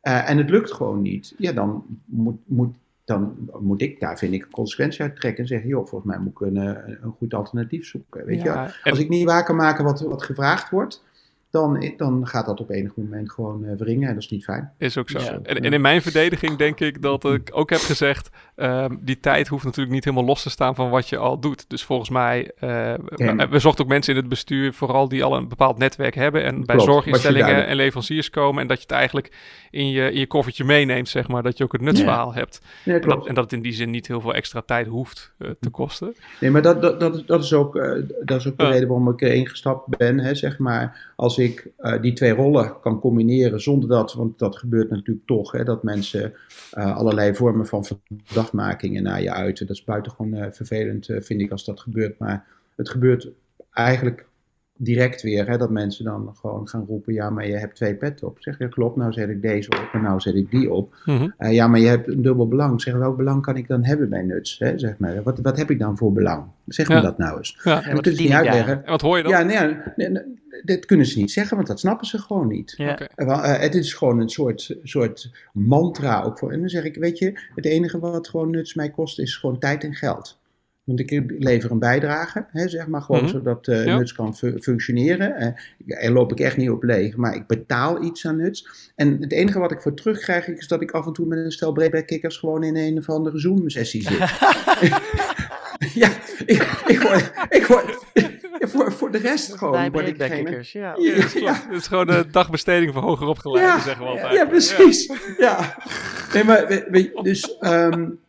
en het lukt gewoon niet, ja, dan moet, moet, dan moet ik daar, vind ik, een consequentie uit trekken en zeggen, joh, volgens mij moet ik een, een goed alternatief zoeken. Weet ja, je? Als ik niet waar kan maken wat, wat gevraagd wordt, dan, dan gaat dat op enig moment gewoon uh, wringen en dat is niet fijn. Is ook zo. En, en, in mijn verdediging denk ik dat ik ook heb gezegd, um, die tijd hoeft natuurlijk niet helemaal los te staan van wat je al doet. Dus volgens mij, uh, we, zochten ook mensen in het bestuur, vooral die al een bepaald netwerk hebben en bij zorginstellingen en leveranciers komen en dat je het eigenlijk in je, in je koffertje meeneemt, zeg maar, dat je ook het nutsverhaal ja. hebt. Ja, en, dat, en, dat, het in die zin niet heel veel extra tijd hoeft uh, te kosten. Nee, maar dat, dat, dat, dat is ook, dat is ook de reden waarom ik erin gestapt ben, hè, zeg maar, als ik ik uh, die twee rollen kan combineren zonder dat, want dat gebeurt natuurlijk toch, hè, dat mensen uh, allerlei vormen van verdachtmakingen naar je uiten. Dat is buitengewoon uh, vervelend, vind ik, als dat gebeurt. Maar het gebeurt eigenlijk direct weer, hè, dat mensen dan gewoon gaan roepen, ja, maar je hebt twee petten op. Zeg je, klopt, nou zet ik deze op en nou zet ik die op. Mm ja, maar je hebt een dubbel belang. Zeg, welk belang kan ik dan hebben bij nuts? Hè? Zeg maar, wat, wat heb ik dan voor belang? Zeg me dat nou eens. Ja, en wat niet uitleggen. En wat hoor je dan? Ja, nee, nee, dit kunnen ze niet zeggen, want dat snappen ze gewoon niet. Ja. Uh, het is gewoon een soort, soort mantra ook voor. En dan zeg ik, weet je, het enige wat gewoon nuts mij kost, is gewoon tijd en geld. Want ik lever een bijdrage, hè, zeg maar, gewoon mhm. zodat uh, Nuts kan functioneren. Uh, er loop ik echt niet op leeg, maar ik betaal iets aan Nuts. En het enige wat ik voor terugkrijg, is dat ik af en toe met een stel breedback-kikkers gewoon in een of andere Zoom-sessie zit. (laughs) ja, ik, ik word, ik word, voor, voor de rest gewoon word ik. Ja. Ja, het, is het is gewoon een dagbesteding voor hoger opgeleiden, ja, zeggen we altijd. Ja, precies. Ja. Nee, maar, dus... Um,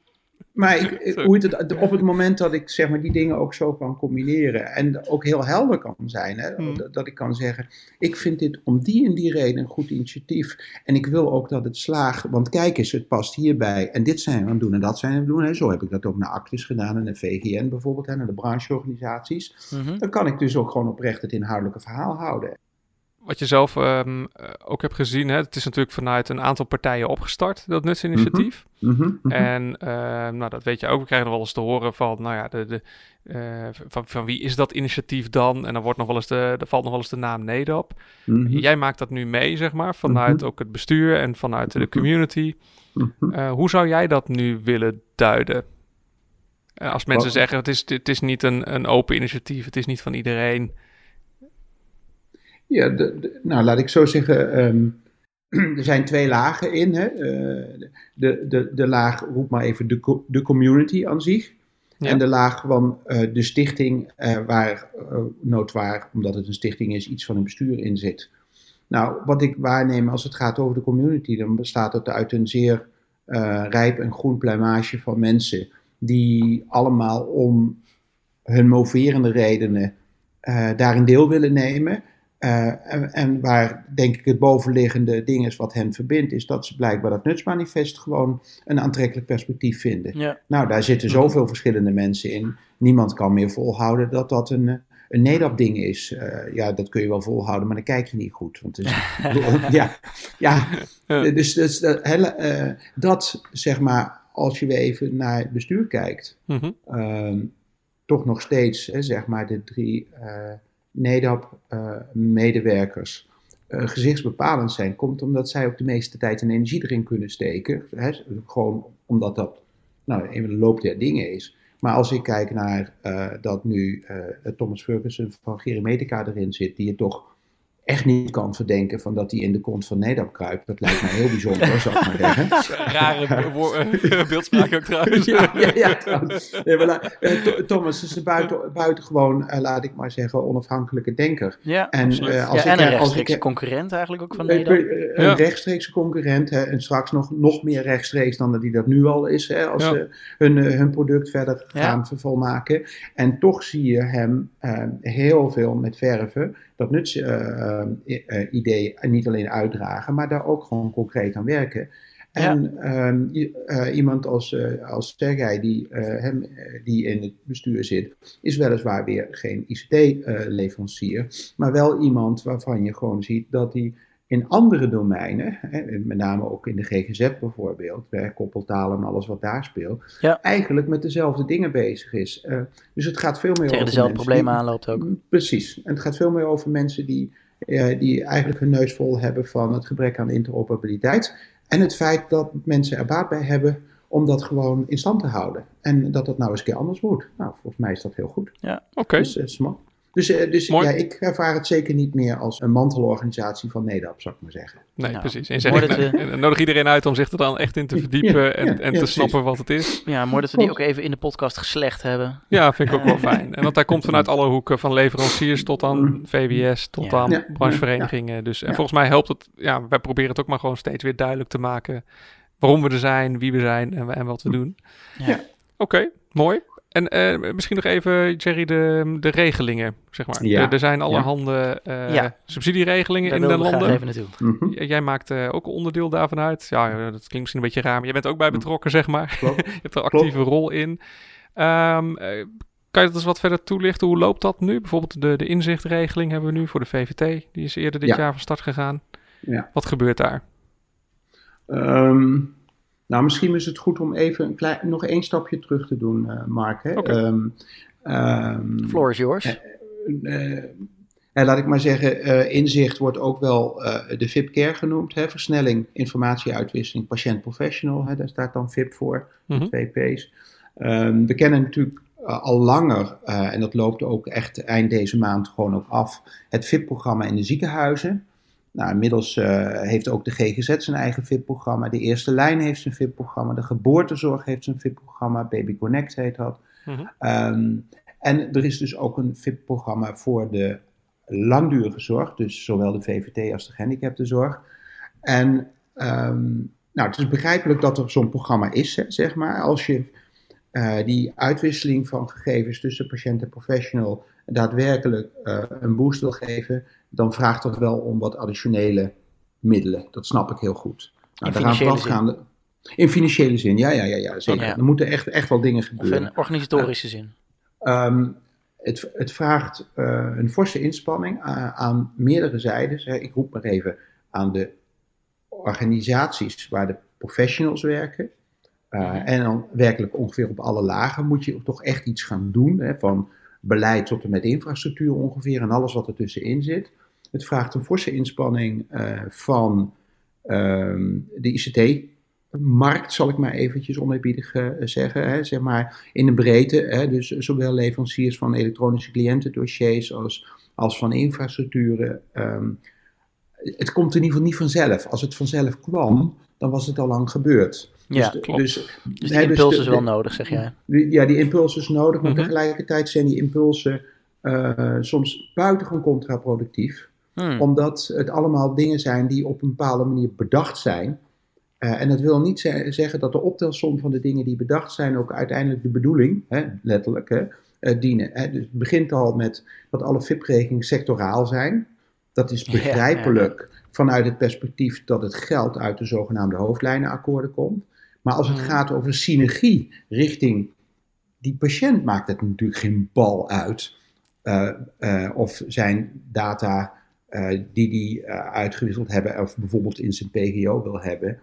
maar ik, (laughs) hoe het, op het moment dat ik zeg maar, die dingen ook zo kan combineren en ook heel helder kan zijn, hè, hmm. dat, ik kan zeggen, ik vind dit om die en die reden een goed initiatief en ik wil ook dat het slaagt, want kijk eens, het past hierbij en dit zijn we aan het doen en dat zijn we aan het doen. Hè. Zo heb ik dat ook naar Actis gedaan en de VGN bijvoorbeeld, en naar de brancheorganisaties. Mhm. Dan kan ik dus ook gewoon oprecht het inhoudelijke verhaal houden wat je zelf um, ook hebt gezien, hè, het is natuurlijk vanuit een aantal partijen opgestart, dat nutsinitiatief. Mm -hmm, En uh, nou, dat weet je ook, we krijgen nog wel eens te horen van, nou ja, de, de, uh, van, van wie is dat initiatief dan? En dan wordt nog wel eens de, er valt nog wel eens de naam NEDAP. Mhm. Jij maakt dat nu mee, zeg maar, vanuit ook het bestuur en vanuit de community. Uh, hoe zou jij dat nu willen duiden? als mensen zeggen, het is, het is niet een, een open initiatief, het is niet van iedereen. Ja, nou laat ik zo zeggen. Um, (clears throat) er zijn twee lagen in. Hè? Uh, de, de, de laag, roep maar even, de, de community aan zich. En de laag van uh, de stichting, uh, waar noodwaar, omdat het een stichting is, iets van een bestuur in zit. Nou, wat ik waarneem als het gaat over de community, dan bestaat het uit een zeer rijp en groen pluimage van mensen. Die allemaal om hun moverende redenen daarin deel willen nemen. Uh, en, en, waar denk ik het bovenliggende ding is wat hen verbindt, is dat ze blijkbaar dat nutsmanifest gewoon een aantrekkelijk perspectief vinden. Ja. Nou, daar zitten mhm. zoveel verschillende mensen in. Niemand kan meer volhouden dat dat een, een NEDAP-ding is. Uh, ja, dat kun je wel volhouden, maar dan kijk je niet goed. Want is, (laughs) (laughs) ja, ja, dus, dus dat, hele, uh, dat, zeg maar, als je weer even naar het bestuur kijkt, mm -hmm. toch nog steeds, hè, zeg maar, de drie NEDAP-medewerkers uh, uh, gezichtsbepalend zijn, komt omdat zij ook de meeste tijd en energie erin kunnen steken. Hè? Gewoon omdat dat nou, een van de loop der dingen is. Maar als ik kijk naar dat nu Thomas Ferguson van Gerimedica erin zit, die het toch echt niet kan verdenken van dat hij in de kont van Nedap kruipt. Dat lijkt mij heel bijzonder, zou ik maar zeggen. (laughs) Rare eh, beeldspraak ook trouwens. (laughs) ja, ja, ja trouwens. Nee, maar, uh, Thomas is een buiten, buitengewoon, uh, laat ik maar zeggen, onafhankelijke denker. Ja, en, uh, als ja, ik, en een rechtstreekse concurrent eigenlijk ook van Nedap. Een ja. rechtstreekse concurrent hè, en straks nog, nog meer rechtstreeks dan dat hij dat nu al is. Hè, als ze hun, hun product verder gaan volmaken. En toch zie je hem heel veel met verven dat nutsidee uh, niet alleen uitdragen, maar daar ook gewoon concreet aan werken. En ehm, uh, iemand als, uh, als Sergej, die, hem, die in het bestuur zit, is weliswaar weer geen ICT-leverancier, maar wel iemand waarvan je gewoon ziet dat hij in andere domeinen, hè, met name ook in de GGZ bijvoorbeeld, koppeltalen en alles wat daar speelt, eigenlijk met dezelfde dingen bezig is. Uh, dus het gaat veel meer Tegen over. dezelfde problemen aanloopt ook. Mm, precies. En het gaat veel meer over mensen die, uh, die eigenlijk hun neus vol hebben van het gebrek aan interoperabiliteit. En het feit dat mensen er baat bij hebben om dat gewoon in stand te houden. En dat dat nou eens een keer anders moet. Nou, volgens mij is dat heel goed. Ja, oké. Dus, uh, dus, eh, dus ja, ik ervaar het zeker niet meer als een mantelorganisatie van NEDAP, zou ik maar zeggen. Nee, nou, precies. En, zeg ik, (laughs) en nodig iedereen uit om zich er dan echt in te (laughs) verdiepen en, en te snappen wat het is. Ja, mooi dat we die ook even in de podcast geslecht hebben. Ja, vind ik ook wel (laughs) fijn. En want hij komt vanuit alle hoeken, van leveranciers tot aan mm. VWS, tot aan brancheverenigingen. Dus en volgens mij helpt het, ja, wij proberen het ook maar gewoon steeds weer duidelijk te maken waarom we er zijn, wie we zijn en, en wat we doen. Ja. Oké, mooi. En uh, misschien nog even, Jerry, de, de regelingen, zeg maar. Ja. Er, zijn allerhande uh, ja. subsidieregelingen Daar in de landen. Even naartoe. Mm Jij maakt uh, ook onderdeel daarvan uit. Ja, dat klinkt misschien een beetje raar, maar jij bent ook bij betrokken, zeg maar. (laughs) je hebt er een actieve rol in. Um, kan je dat eens wat verder toelichten? Hoe loopt dat nu? Bijvoorbeeld de, de inzichtregeling hebben we nu voor de VVT. Die is eerder dit jaar van start gegaan. Ja. Wat gebeurt daar? Um, nou, misschien is het goed om even een klein, nog één stapje terug te doen, uh, Mark. Hè? Okay. Um, um, Floor is yours. Uh, laat ik maar zeggen, inzicht wordt ook wel de VIP-care genoemd. Hè? Versnelling, informatieuitwisseling, patiënt-professional. Daar staat dan VIP voor, mm -hmm. twee P's. Um, we kennen natuurlijk al langer, en dat loopt ook echt eind deze maand gewoon ook af, het VIP-programma in de ziekenhuizen. Nou, inmiddels uh, heeft ook de GGZ zijn eigen VIP-programma. De Eerste Lijn heeft zijn VIP-programma. De Geboortezorg heeft zijn VIP-programma. Baby Connect heet dat. Mm um, en er is dus ook een VIP-programma voor de langdurige zorg. Dus zowel de VVT als de gehandicaptenzorg. En um, nou, het is begrijpelijk dat er zo'n programma is, zeg maar. Als je uh, die uitwisseling van gegevens tussen patiënt en professional daadwerkelijk uh, een boost wil geven, dan vraagt dat wel om wat additionele middelen. Dat snap ik heel goed. Nou, in financiële zin? In financiële zin, ja, ja, ja, ja zeker. Er moeten echt, echt wel dingen gebeuren. Of in organisatorische zin? Um, het, het, vraagt uh, een forse inspanning aan, aan meerdere zijdes. Ik roep maar even aan de organisaties waar de professionals werken. Uh, en dan werkelijk ongeveer op alle lagen moet je toch echt iets gaan doen. Hè, van beleid tot en met infrastructuur ongeveer en alles wat er tussenin zit. Het vraagt een forse inspanning uh, van uh, de ICT-markt, zal ik maar eventjes oneerbiedig uh, zeggen. Hè, zeg maar in de breedte, hè, dus zowel leveranciers van elektronische cliëntendossiers als, als van infrastructuren. Um, het komt in ieder geval niet vanzelf. Als het vanzelf kwam, dan was het al lang gebeurd. Ja, dus, klopt. Dus, dus die impuls dus is wel nodig, zeg jij? ja, die impuls is nodig, maar mhm. tegelijkertijd zijn die impulsen uh, soms buitengewoon contraproductief. Hmm. Omdat het allemaal dingen zijn die op een bepaalde manier bedacht zijn. Uh, en dat wil niet zeggen dat de optelsom van de dingen die bedacht zijn ook uiteindelijk de bedoeling, hè, letterlijk, hè, uh, dienen. Hè. Dus het begint al met dat alle VIP-regelingen sectoraal zijn. Dat is (laughs) begrijpelijk vanuit het perspectief dat het geld uit de zogenaamde hoofdlijnenakkoorden komt. Maar als het hmm. gaat over synergie richting die patiënt, maakt het natuurlijk geen bal uit. Uh, uh, of zijn data uh, die die uitgewisseld hebben, of bijvoorbeeld in zijn PGO wil hebben,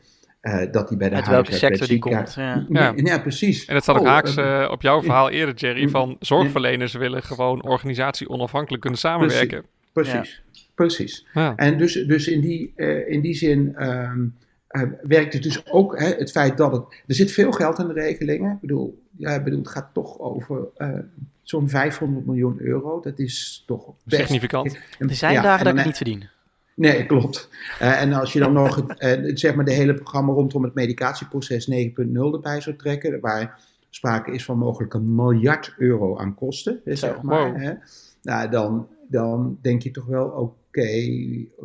dat die bij de Uit welke sector die komt. Ja. Ja. ja. precies. En dat staat ook oh, haaks op jouw verhaal eerder, Jerry, (laughs) van zorgverleners willen gewoon organisatie onafhankelijk kunnen samenwerken. Precies, precies. precies. En dus, dus in, die, in die zin. Um, werkt het dus ook hè, het feit dat het. Er zit veel geld in de regelingen. Ik bedoel, ja, ik bedoel het gaat toch over zo'n 500 miljoen euro. Dat is toch best... Significant. Er zijn dagen dat ik het niet verdien. Nee, klopt. Uh, en als je dan nog het, zeg maar de hele programma rondom het medicatieproces 9.0 erbij zou trekken, waar sprake is van mogelijk een miljard euro aan kosten, zeg maar, hè, nou, dan, dan denk je toch wel, oké,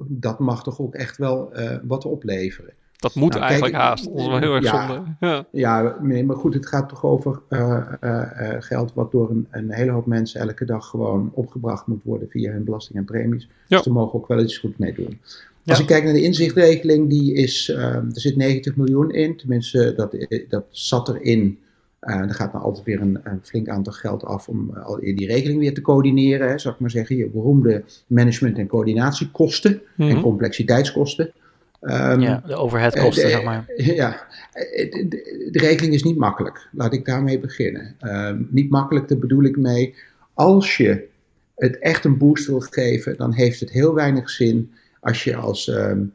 dat mag toch ook echt wel uh, wat opleveren. Dat moet nou, eigenlijk haast. Dat is wel heel erg ja, zonde. Ja, ja nee, maar goed, het gaat toch over uh, uh, geld wat door een, een, hele hoop mensen elke dag gewoon opgebracht moet worden via hun belasting en premies. Dus daar mogen ook wel iets goed mee doen. Als ik kijk naar de inzichtregeling, die is, er zit 90 miljoen in. Tenminste, dat, dat zat erin. Uh, er gaat dan altijd weer een, een, flink aantal geld af om uh, die regeling weer te coördineren. Hè, zou ik maar zeggen. Je beroemde management- en coördinatiekosten en mhm. complexiteitskosten. Um, ja, de overheadkosten, uh, zeg maar. (laughs) Ja, de, de, de, regeling is niet makkelijk. Laat ik daarmee beginnen. Um, niet makkelijk, daar bedoel ik mee. Als je het echt een boost wil geven, dan heeft het heel weinig zin als je als, um,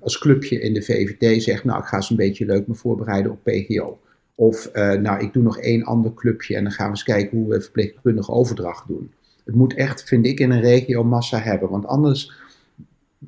als clubje in de VVD zegt, nou ik ga eens een beetje leuk me voorbereiden op PGO. Of uh, nou ik doe nog één ander clubje en dan gaan we eens kijken hoe we verpleegkundige overdracht doen. Het moet echt, vind ik, in een regio massa hebben, want anders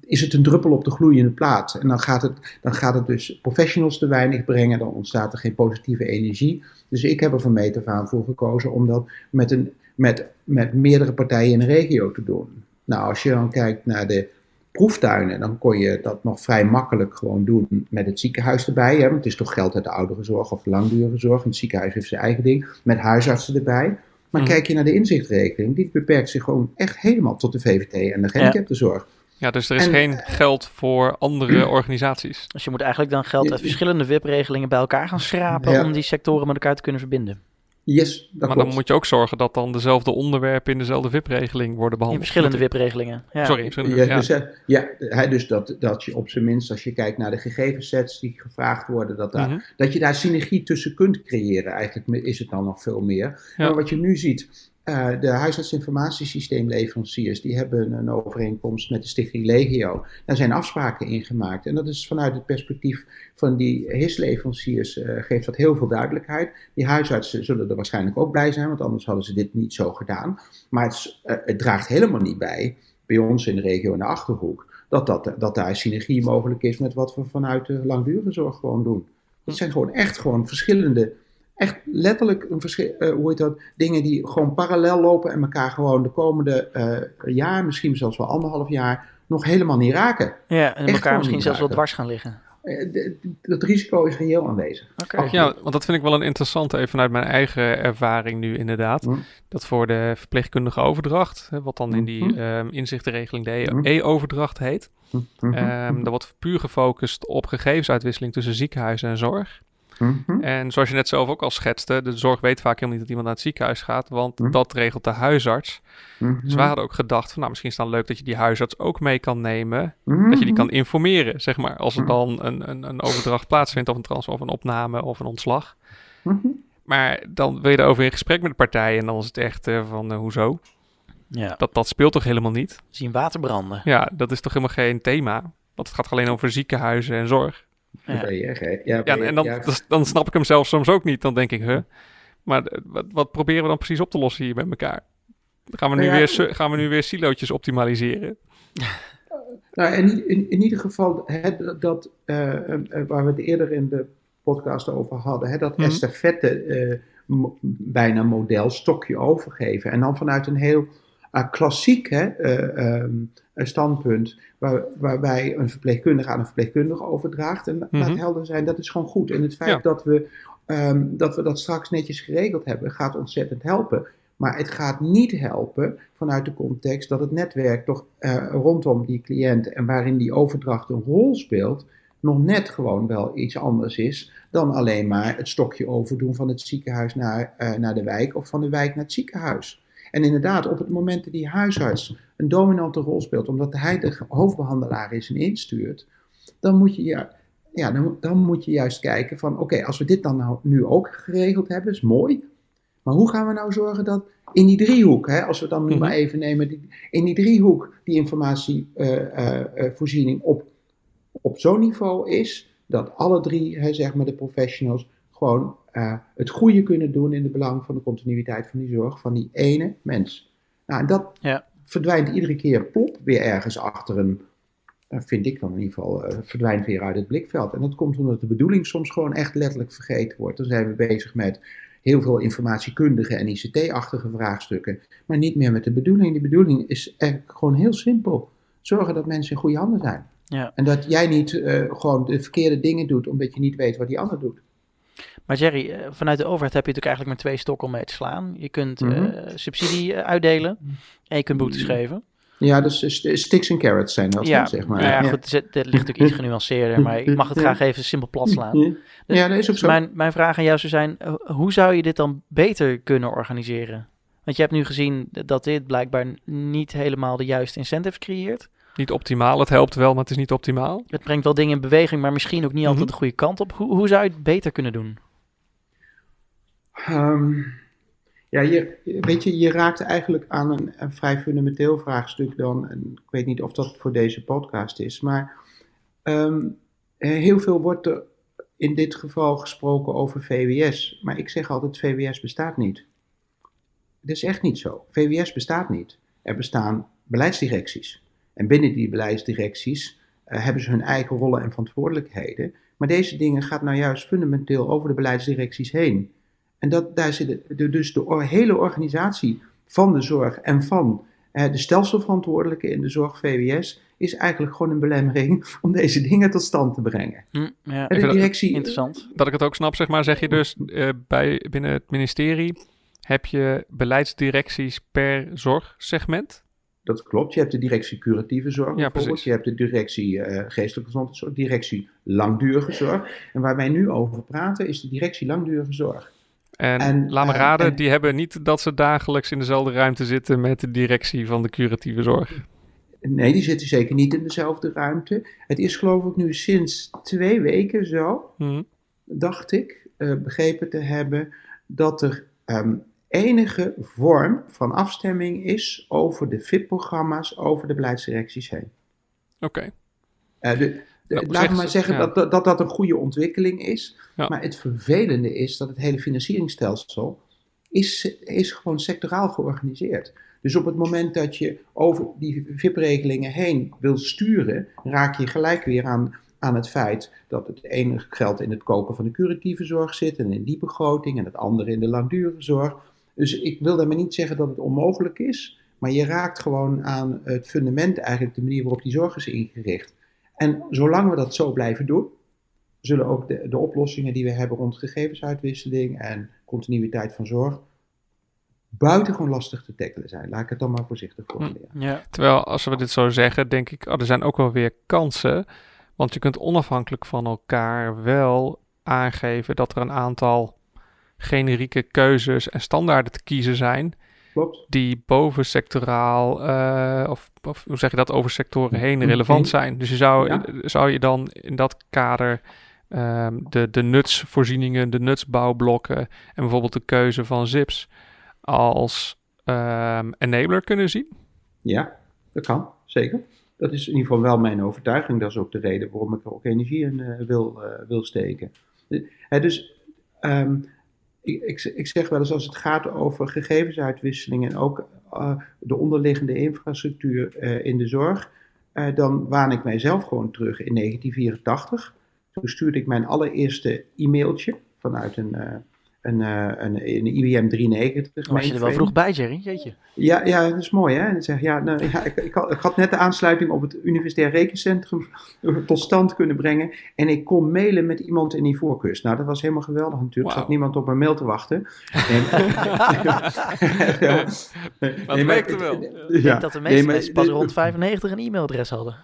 is het een druppel op de gloeiende plaat. En dan gaat, het, dan gaat het dus professionals te weinig brengen, dan ontstaat er geen positieve energie. Dus ik heb er van meet af voor gekozen om dat met, een, met, met meerdere partijen in een regio te doen. Nou, als je dan kijkt naar de proeftuinen, dan kon je dat nog vrij makkelijk gewoon doen met het ziekenhuis erbij. Hè? Want het is toch geld uit de ouderenzorg of de langdurige zorg. En het ziekenhuis heeft zijn eigen ding, met huisartsen erbij. Maar mm. kijk je naar de inzichtregeling, die beperkt zich gewoon echt helemaal tot de VVT en de gehandicaptenzorg. Ja. Ja, dus er is geen geld voor andere (clears throat) organisaties. Dus je moet eigenlijk dan geld uit verschillende WIP-regelingen bij elkaar gaan schrapen om die sectoren met elkaar te kunnen verbinden. Yes, dat maar dan moet je ook zorgen dat dan dezelfde onderwerpen in dezelfde VIP-regeling worden behandeld. In verschillende VIP-regelingen. Ja. Sorry. Ja, ja. Dus, ja, dus dat, dat je op zijn minst, als je kijkt naar de gegevensets die gevraagd worden, dat, daar, mhm. dat je daar synergie tussen kunt creëren. Eigenlijk is het dan nog veel meer. Maar wat je nu ziet, uh, de huisartsinformatiesysteemleveranciers die hebben een overeenkomst met de Stichting Legio. Daar zijn afspraken in gemaakt. En dat is vanuit het perspectief van die HIS-leveranciers uh, geeft dat heel veel duidelijkheid. Die huisartsen zullen er waarschijnlijk ook blij zijn, want anders hadden ze dit niet zo gedaan. Maar het, uh, het draagt helemaal niet bij, bij ons in de regio in de Achterhoek, dat, dat, dat daar synergie mogelijk is met wat we vanuit de langdurige zorg gewoon doen. Dat zijn gewoon echt gewoon verschillende echt letterlijk een verschil, uh, hoe heet dat, dingen die gewoon parallel lopen en elkaar gewoon de komende uh, jaar, misschien zelfs wel anderhalf jaar, nog helemaal niet raken. Ja, en elkaar misschien zelfs wel dwars gaan liggen. Uh, dat risico is reëel aanwezig. Okay. ja, want dat vind ik wel een interessante, even vanuit mijn eigen ervaring nu inderdaad. Hm. Dat voor de verpleegkundige overdracht, wat dan in die hm. um, inzichtenregeling de E-overdracht heet. Hm. Um, daar wordt puur gefocust op gegevensuitwisseling tussen ziekenhuizen en zorg. Mhm. En zoals je net zelf ook al schetste, de zorg weet vaak helemaal niet dat iemand naar het ziekenhuis gaat, want mhm. dat regelt de huisarts. Mhm. Dus we hadden ook gedacht van, nou, misschien is het dan leuk dat je die huisarts ook mee kan nemen, dat je die kan informeren, zeg maar, als er dan een, een, een overdracht plaatsvindt of een transfer of een opname of een ontslag. Maar dan wil je erover in gesprek met de partijen en dan is het echt uh, van, uh, hoezo? Ja. Dat, dat speelt toch helemaal niet? Zien water branden. Ja, dat is toch helemaal geen thema? Want het gaat alleen over ziekenhuizen en zorg. Ja, ja, en dan, dan snap ik hem zelf soms ook niet. Dan denk ik, huh? Maar wat, wat proberen we dan precies op te lossen hier met elkaar? Gaan we nu, nou weer, gaan we nu weer silootjes optimaliseren? (laughs) Nou, in, in, in ieder geval, hè, dat, uh, waar we het eerder in de podcast over hadden, hè, dat mm estafette uh, bijna model, stokje overgeven. En dan vanuit een heel klassiek hè, um, standpunt, waar, waarbij een verpleegkundige aan een verpleegkundige overdraagt. En laat mhm. helder zijn, dat is gewoon goed. En het feit dat, we, um, dat we dat straks netjes geregeld hebben, gaat ontzettend helpen. Maar het gaat niet helpen vanuit de context dat het netwerk toch uh, rondom die cliënt en waarin die overdracht een rol speelt, nog net gewoon wel iets anders is dan alleen maar het stokje overdoen van het ziekenhuis naar, uh, naar de wijk of van de wijk naar het ziekenhuis. En inderdaad, op het moment dat die huisarts een dominante rol speelt, omdat hij de hoofdbehandelaar is en instuurt, dan moet je, ja, ja, dan, dan moet je juist kijken van, oké, als we dit dan nou, nu ook geregeld hebben, is mooi. Maar hoe gaan we nou zorgen dat in die driehoek, hè, als we dan nu mhm. maar even nemen, die, in die driehoek die informatievoorziening uh, uh, op, op zo'n niveau is, dat alle drie, hè, zeg maar de professionals, gewoon uh, het goede kunnen doen in het belang van de continuïteit van die zorg van die ene mens. Nou, en dat ja. verdwijnt iedere keer plop weer ergens achter een, uh, vind ik dan in ieder geval, uh, verdwijnt weer uit het blikveld. En dat komt omdat de bedoeling soms gewoon echt letterlijk vergeten wordt. Dan zijn we bezig met heel veel informatiekundige en ICT-achtige vraagstukken, maar niet meer met de bedoeling. Die bedoeling is eigenlijk gewoon heel simpel. Zorgen dat mensen in goede handen zijn. Ja. En dat jij niet gewoon de verkeerde dingen doet omdat je niet weet wat die ander doet. Maar Jerry, eh, vanuit de overheid heb je natuurlijk eigenlijk maar twee stokken om mee te slaan. Je kunt mm -hmm. uh, subsidie uitdelen en je kunt boetes geven. Ja, dus sticks en carrots zijn dat, ja, zeg maar. Nou ja, goed, dit ligt natuurlijk iets genuanceerder, maar ik mag het graag even simpel plat slaan. Dus, ja, dat is ook zo. Mijn, mijn vraag aan jou zou zijn, hoe zou je dit dan beter kunnen organiseren? Want je hebt nu gezien dat dit blijkbaar niet helemaal de juiste incentives creëert. Niet optimaal, het helpt wel, maar het is niet optimaal. Het brengt wel dingen in beweging, maar misschien ook niet altijd mhm. de goede kant op. Hoe, hoe zou je het beter kunnen doen? Um, ja, je, weet je, je raakt eigenlijk aan een, een, vrij fundamenteel vraagstuk dan. En ik weet niet of dat voor deze podcast is, maar um, heel veel wordt er in dit geval gesproken over VWS. Maar ik zeg altijd, VWS bestaat niet. Het is echt niet zo. VWS bestaat niet. Er bestaan beleidsdirecties. En binnen die beleidsdirecties uh, hebben ze hun eigen rollen en verantwoordelijkheden. Maar deze dingen gaat nou juist fundamenteel over de beleidsdirecties heen. En dat, daar zit de, dus de hele organisatie van de zorg en van uh, de stelselverantwoordelijke in de zorg VWS is eigenlijk gewoon een belemmering (laughs) om deze dingen tot stand te brengen. Hm, ja, de directie, dat, interessant. Dat ik het ook snap, zeg maar, zeg je dus uh, bij, binnen het ministerie heb je beleidsdirecties per zorgsegment? Dat klopt. Je hebt de directie curatieve zorg ja, bijvoorbeeld. Je hebt de directie uh, geestelijke gezondheidszorg, directie langdurige zorg. En waar wij nu over praten is de directie langdurige zorg. En, en laat me raden, die hebben niet dat ze dagelijks in dezelfde ruimte zitten met de directie van de curatieve zorg. Nee, die zitten zeker niet in dezelfde ruimte. Het is geloof ik nu sinds twee weken zo, hmm. dacht ik, uh, begrepen te hebben, dat er um, enige vorm van afstemming is over de VIP-programma's, over de beleidsdirecties heen. Oké. Okay. Uh, nou, laat me maar zeggen dat, dat, dat een goede ontwikkeling is. Maar het vervelende is dat het hele financieringsstelsel is, is gewoon sectoraal georganiseerd. Dus op het moment dat je over die VIP-regelingen heen wil sturen, raak je gelijk weer aan, aan het feit dat het ene geld in het kopen van de curatieve zorg zit en in die begroting en het andere in de langdurige zorg. Dus ik wil daarmee niet zeggen dat het onmogelijk is, maar je raakt gewoon aan het fundament, eigenlijk de manier waarop die zorg is ingericht. En zolang we dat zo blijven doen, zullen ook de, de oplossingen die we hebben rond gegevensuitwisseling en continuïteit van zorg buitengewoon lastig te tackelen zijn. Laat ik het dan maar voorzichtig hm, formuleren. Ja. Terwijl als we dit zo zeggen, denk ik, oh, er zijn ook wel weer kansen. Want je kunt onafhankelijk van elkaar wel aangeven dat er een aantal generieke keuzes en standaarden te kiezen zijn. Klopt. Die bovensectoraal, uh, of, of, hoe zeg je dat, over sectoren heen relevant zijn. Dus je zou, zou je dan in dat kader um, de, de nutsvoorzieningen, de nutsbouwblokken en bijvoorbeeld de keuze van ZIPs als um, enabler kunnen zien? Ja, dat kan, zeker. Dat is in ieder geval wel mijn overtuiging. Dat is ook de reden waarom ik er ook energie in uh, wil, uh, wil steken. Dus um, ik, ik, zeg wel eens als het gaat over gegevensuitwisseling en ook uh, de onderliggende infrastructuur uh, in de zorg, uh, dan waan ik mijzelf gewoon terug in 1984. Toen stuurde ik mijn allereerste e-mailtje vanuit een een, uh, een, een IBM 390. Was je er wel vroeg bij, Jerry? Jeetje. Ja, ja, dat is mooi, hè? En zeg, ja, nou, ja ik, ik, had, ik had net de aansluiting op het Universitair Rekencentrum (laughs) tot stand kunnen brengen. En ik kon mailen met iemand in die voorkust. Nou, dat was helemaal geweldig natuurlijk. Er zat niemand op mijn mail te wachten. En, (laughs) (laughs) ja, dat werkte wel. Ik denk dat de meeste mensen pas rond 95 een e-mailadres hadden.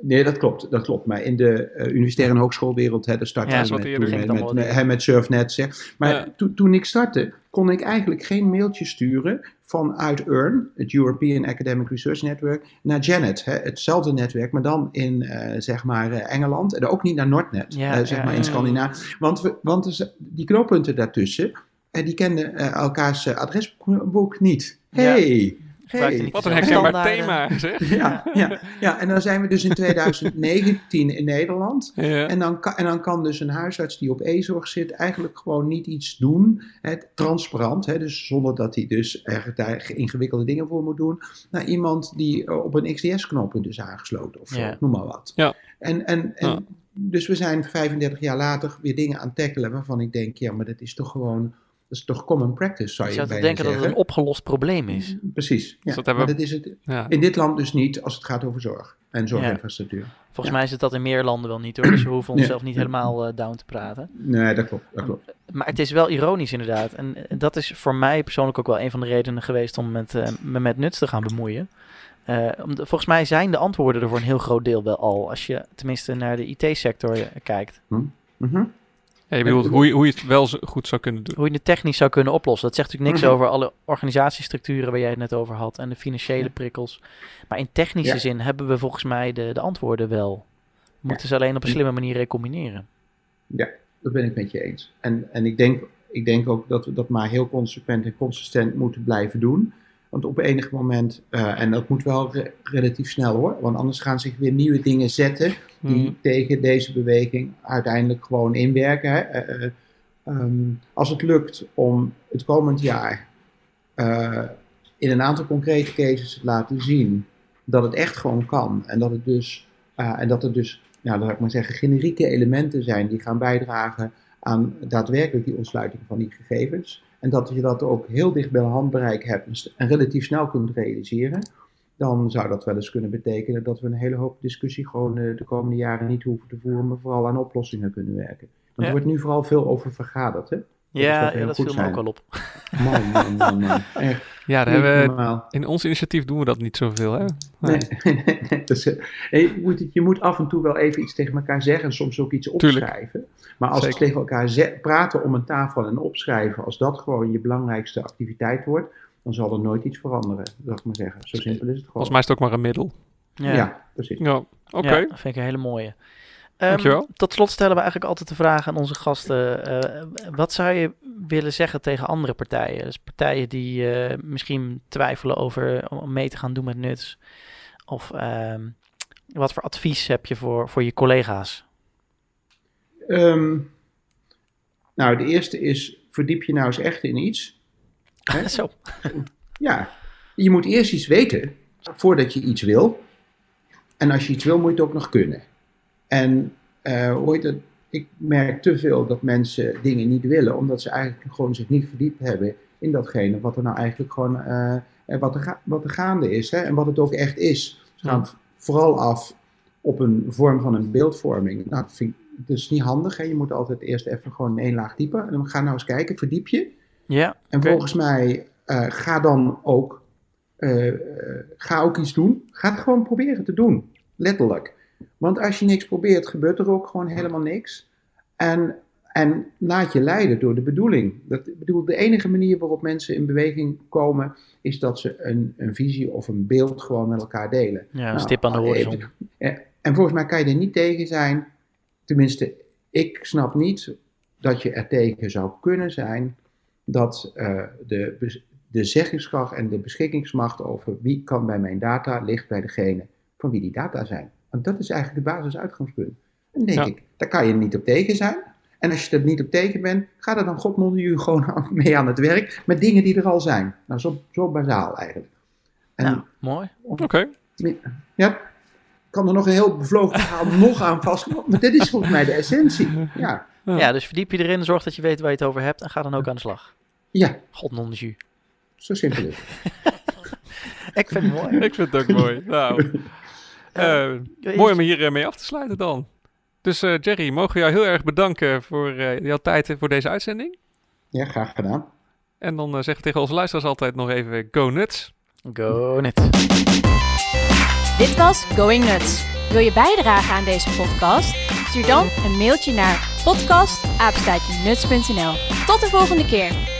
Nee, dat klopt, dat klopt. Maar in de uh, universitaire en hogeschoolwereld, hè, daar startte ja, met, met, met, met, met, Surfnet. Zeg. Maar ja. to, toen ik startte, kon ik eigenlijk geen mailtje sturen vanuit EARN, het European Academic Research Network, naar Janet. Hè, hetzelfde netwerk, maar dan in uh, zeg maar uh, Engeland. En ook niet naar Nordnet, ja, zeg maar in Scandinavië. Want, we, want die knooppunten daartussen, die kenden elkaars adresboek niet. Hey! Hey, wat een herkenbaar thema, zeg. Ja, ja, ja, en dan zijn we dus in (laughs) 2019 in Nederland. Ja. En, dan kan, en dan kan dus een huisarts die op e-zorg zit eigenlijk gewoon niet iets doen. Hè, transparant, hè, dus zonder dat hij dus er daar ingewikkelde dingen voor moet doen. Naar iemand die eh, op een XDS-knop dus aangesloten of zo, noem maar wat. Ja. En, en, en dus we zijn 35 jaar later weer dingen aan het tackelen waarvan ik denk, ja, maar dat is toch gewoon dat is toch common practice, zou je, je zou denken dat het een opgelost probleem is. Precies. Ja. Dus maar dat is het in dit land dus niet als het gaat over zorg en zorginfrastructuur. Volgens mij is het dat in meer landen wel niet hoor. Dus we hoeven onszelf niet helemaal uh, down te praten. Nee, dat klopt, dat klopt. Maar het is wel ironisch inderdaad. En dat is voor mij persoonlijk ook wel een van de redenen geweest om met, uh, me met nuts te gaan bemoeien. Uh, volgens mij zijn de antwoorden er voor een heel groot deel wel al. Als je tenminste naar de IT-sector kijkt. Hm? Mm ja, je bedoelt hoe je, hoe je het wel goed zou kunnen doen. Hoe je het technisch zou kunnen oplossen. Dat zegt natuurlijk niks mhm. over alle organisatiestructuren waar jij het net over had en de financiële prikkels. Maar in technische zin hebben we volgens mij de, de antwoorden wel. We moeten ze alleen op een slimme manier recombineren. Ja, dat ben ik met je eens. En, en ik, denk, ik denk ook dat we dat maar heel consequent en consistent moeten blijven doen. Want op enig moment, uh, en dat moet wel relatief snel hoor, want anders gaan zich weer nieuwe dingen zetten die mhm. tegen deze beweging uiteindelijk gewoon inwerken. Hè. Uh, um, als het lukt om het komend jaar uh, in een aantal concrete cases te laten zien dat het echt gewoon kan en dat het dus, en dat er dus, nou, laat ik maar zeggen, generieke elementen zijn die gaan bijdragen aan daadwerkelijk die ontsluiting van die gegevens en dat je dat ook heel dicht bij de handbereik hebt en relatief snel kunt realiseren, dan zou dat wel eens kunnen betekenen dat we een hele hoop discussie gewoon eh, de komende jaren niet hoeven te voeren, maar vooral aan oplossingen kunnen werken. Want er wordt nu vooral veel over vergaderd, hè? Ja, dat, ja, dat viel me ook wel op. Man, man, man, man. Ja, daar hebben we, in ons initiatief doen we dat niet zoveel, hè? Nee. nee, (laughs) dus, je, moet, je moet af en toe wel even iets tegen elkaar zeggen en soms ook iets opschrijven. Maar als we tegen elkaar praten om een tafel en opschrijven, als dat gewoon je belangrijkste activiteit wordt, dan zal er nooit iets veranderen, zal ik maar zeggen. Zo simpel is het gewoon. Volgens mij is het ook maar een middel. Ja, ja precies. Ja, oké. Ja, dat vind ik een hele mooie. Um, tot slot stellen we eigenlijk altijd de vraag aan onze gasten: uh, wat zou je willen zeggen tegen andere partijen? Dus partijen die uh, misschien twijfelen over om mee te gaan doen met nuts. Of um, wat voor advies heb je voor, voor je collega's? Um, nou, de eerste is: verdiep je nou eens echt in iets. (laughs) Zo. Ja, je moet eerst iets weten voordat je iets wil. En als je iets wil, moet je het ook nog kunnen. En uh, het, ik merk te veel dat mensen dingen niet willen, omdat ze eigenlijk gewoon zich niet verdiept hebben in datgene wat er nou eigenlijk gewoon uh, wat, er wat er gaande is hè, en wat het ook echt is. Ze gaan vooral af op een vorm van een beeldvorming. Nou, dat vind ik dus niet handig. Hè. Je moet altijd eerst even gewoon één laag dieper. En dan ga nou eens kijken, verdiep je. Ja. En volgens mij uh, ga dan ook, uh, ga ook iets doen. Ga het gewoon proberen te doen. Letterlijk. Want als je niks probeert, gebeurt er ook gewoon helemaal niks. En, en laat je leiden door de bedoeling. Dat, bedoel, de enige manier waarop mensen in beweging komen, is dat ze een, een visie of een beeld gewoon met elkaar delen. Ja, een nou, stip aan de horizon. En volgens mij kan je er niet tegen zijn. Tenminste, ik snap niet dat je er tegen zou kunnen zijn dat uh, de, de zeggingskracht en de beschikkingsmacht over wie kan bij mijn data ligt bij degene van wie die data zijn. Want dat is eigenlijk het basisuitgangspunt. En dan denk ik, daar kan je niet op tegen zijn. En als je er niet op tegen bent, ga er dan God u gewoon (laughs) mee aan het werk met dingen die er al zijn. Nou, zo, zo bazaal eigenlijk. En, nou, mooi. Oké. Ja, kan er nog een heel bevlogen verhaal (laughs) nog aan vastkomen. Maar dit is volgens mij de essentie. Ja. ja, dus verdiep je erin, zorg dat je weet waar je het over hebt en ga dan ook aan de slag. Ja. God non Zo simpel is het. (laughs) ik vind het mooi. ik vind het ook mooi. Nou, uh, mooi om hier mee af te sluiten dan. Dus uh, Jerry, mogen we jou heel erg bedanken voor uh, jouw tijd voor deze uitzending. Ja, graag gedaan. En dan zeggen we tegen onze luisteraars altijd nog even go nuts. Go nuts. Dit was Going Nuts. Wil je bijdragen aan deze podcast? Stuur dan een mailtje naar podcast.nuts.nl. Tot de volgende keer.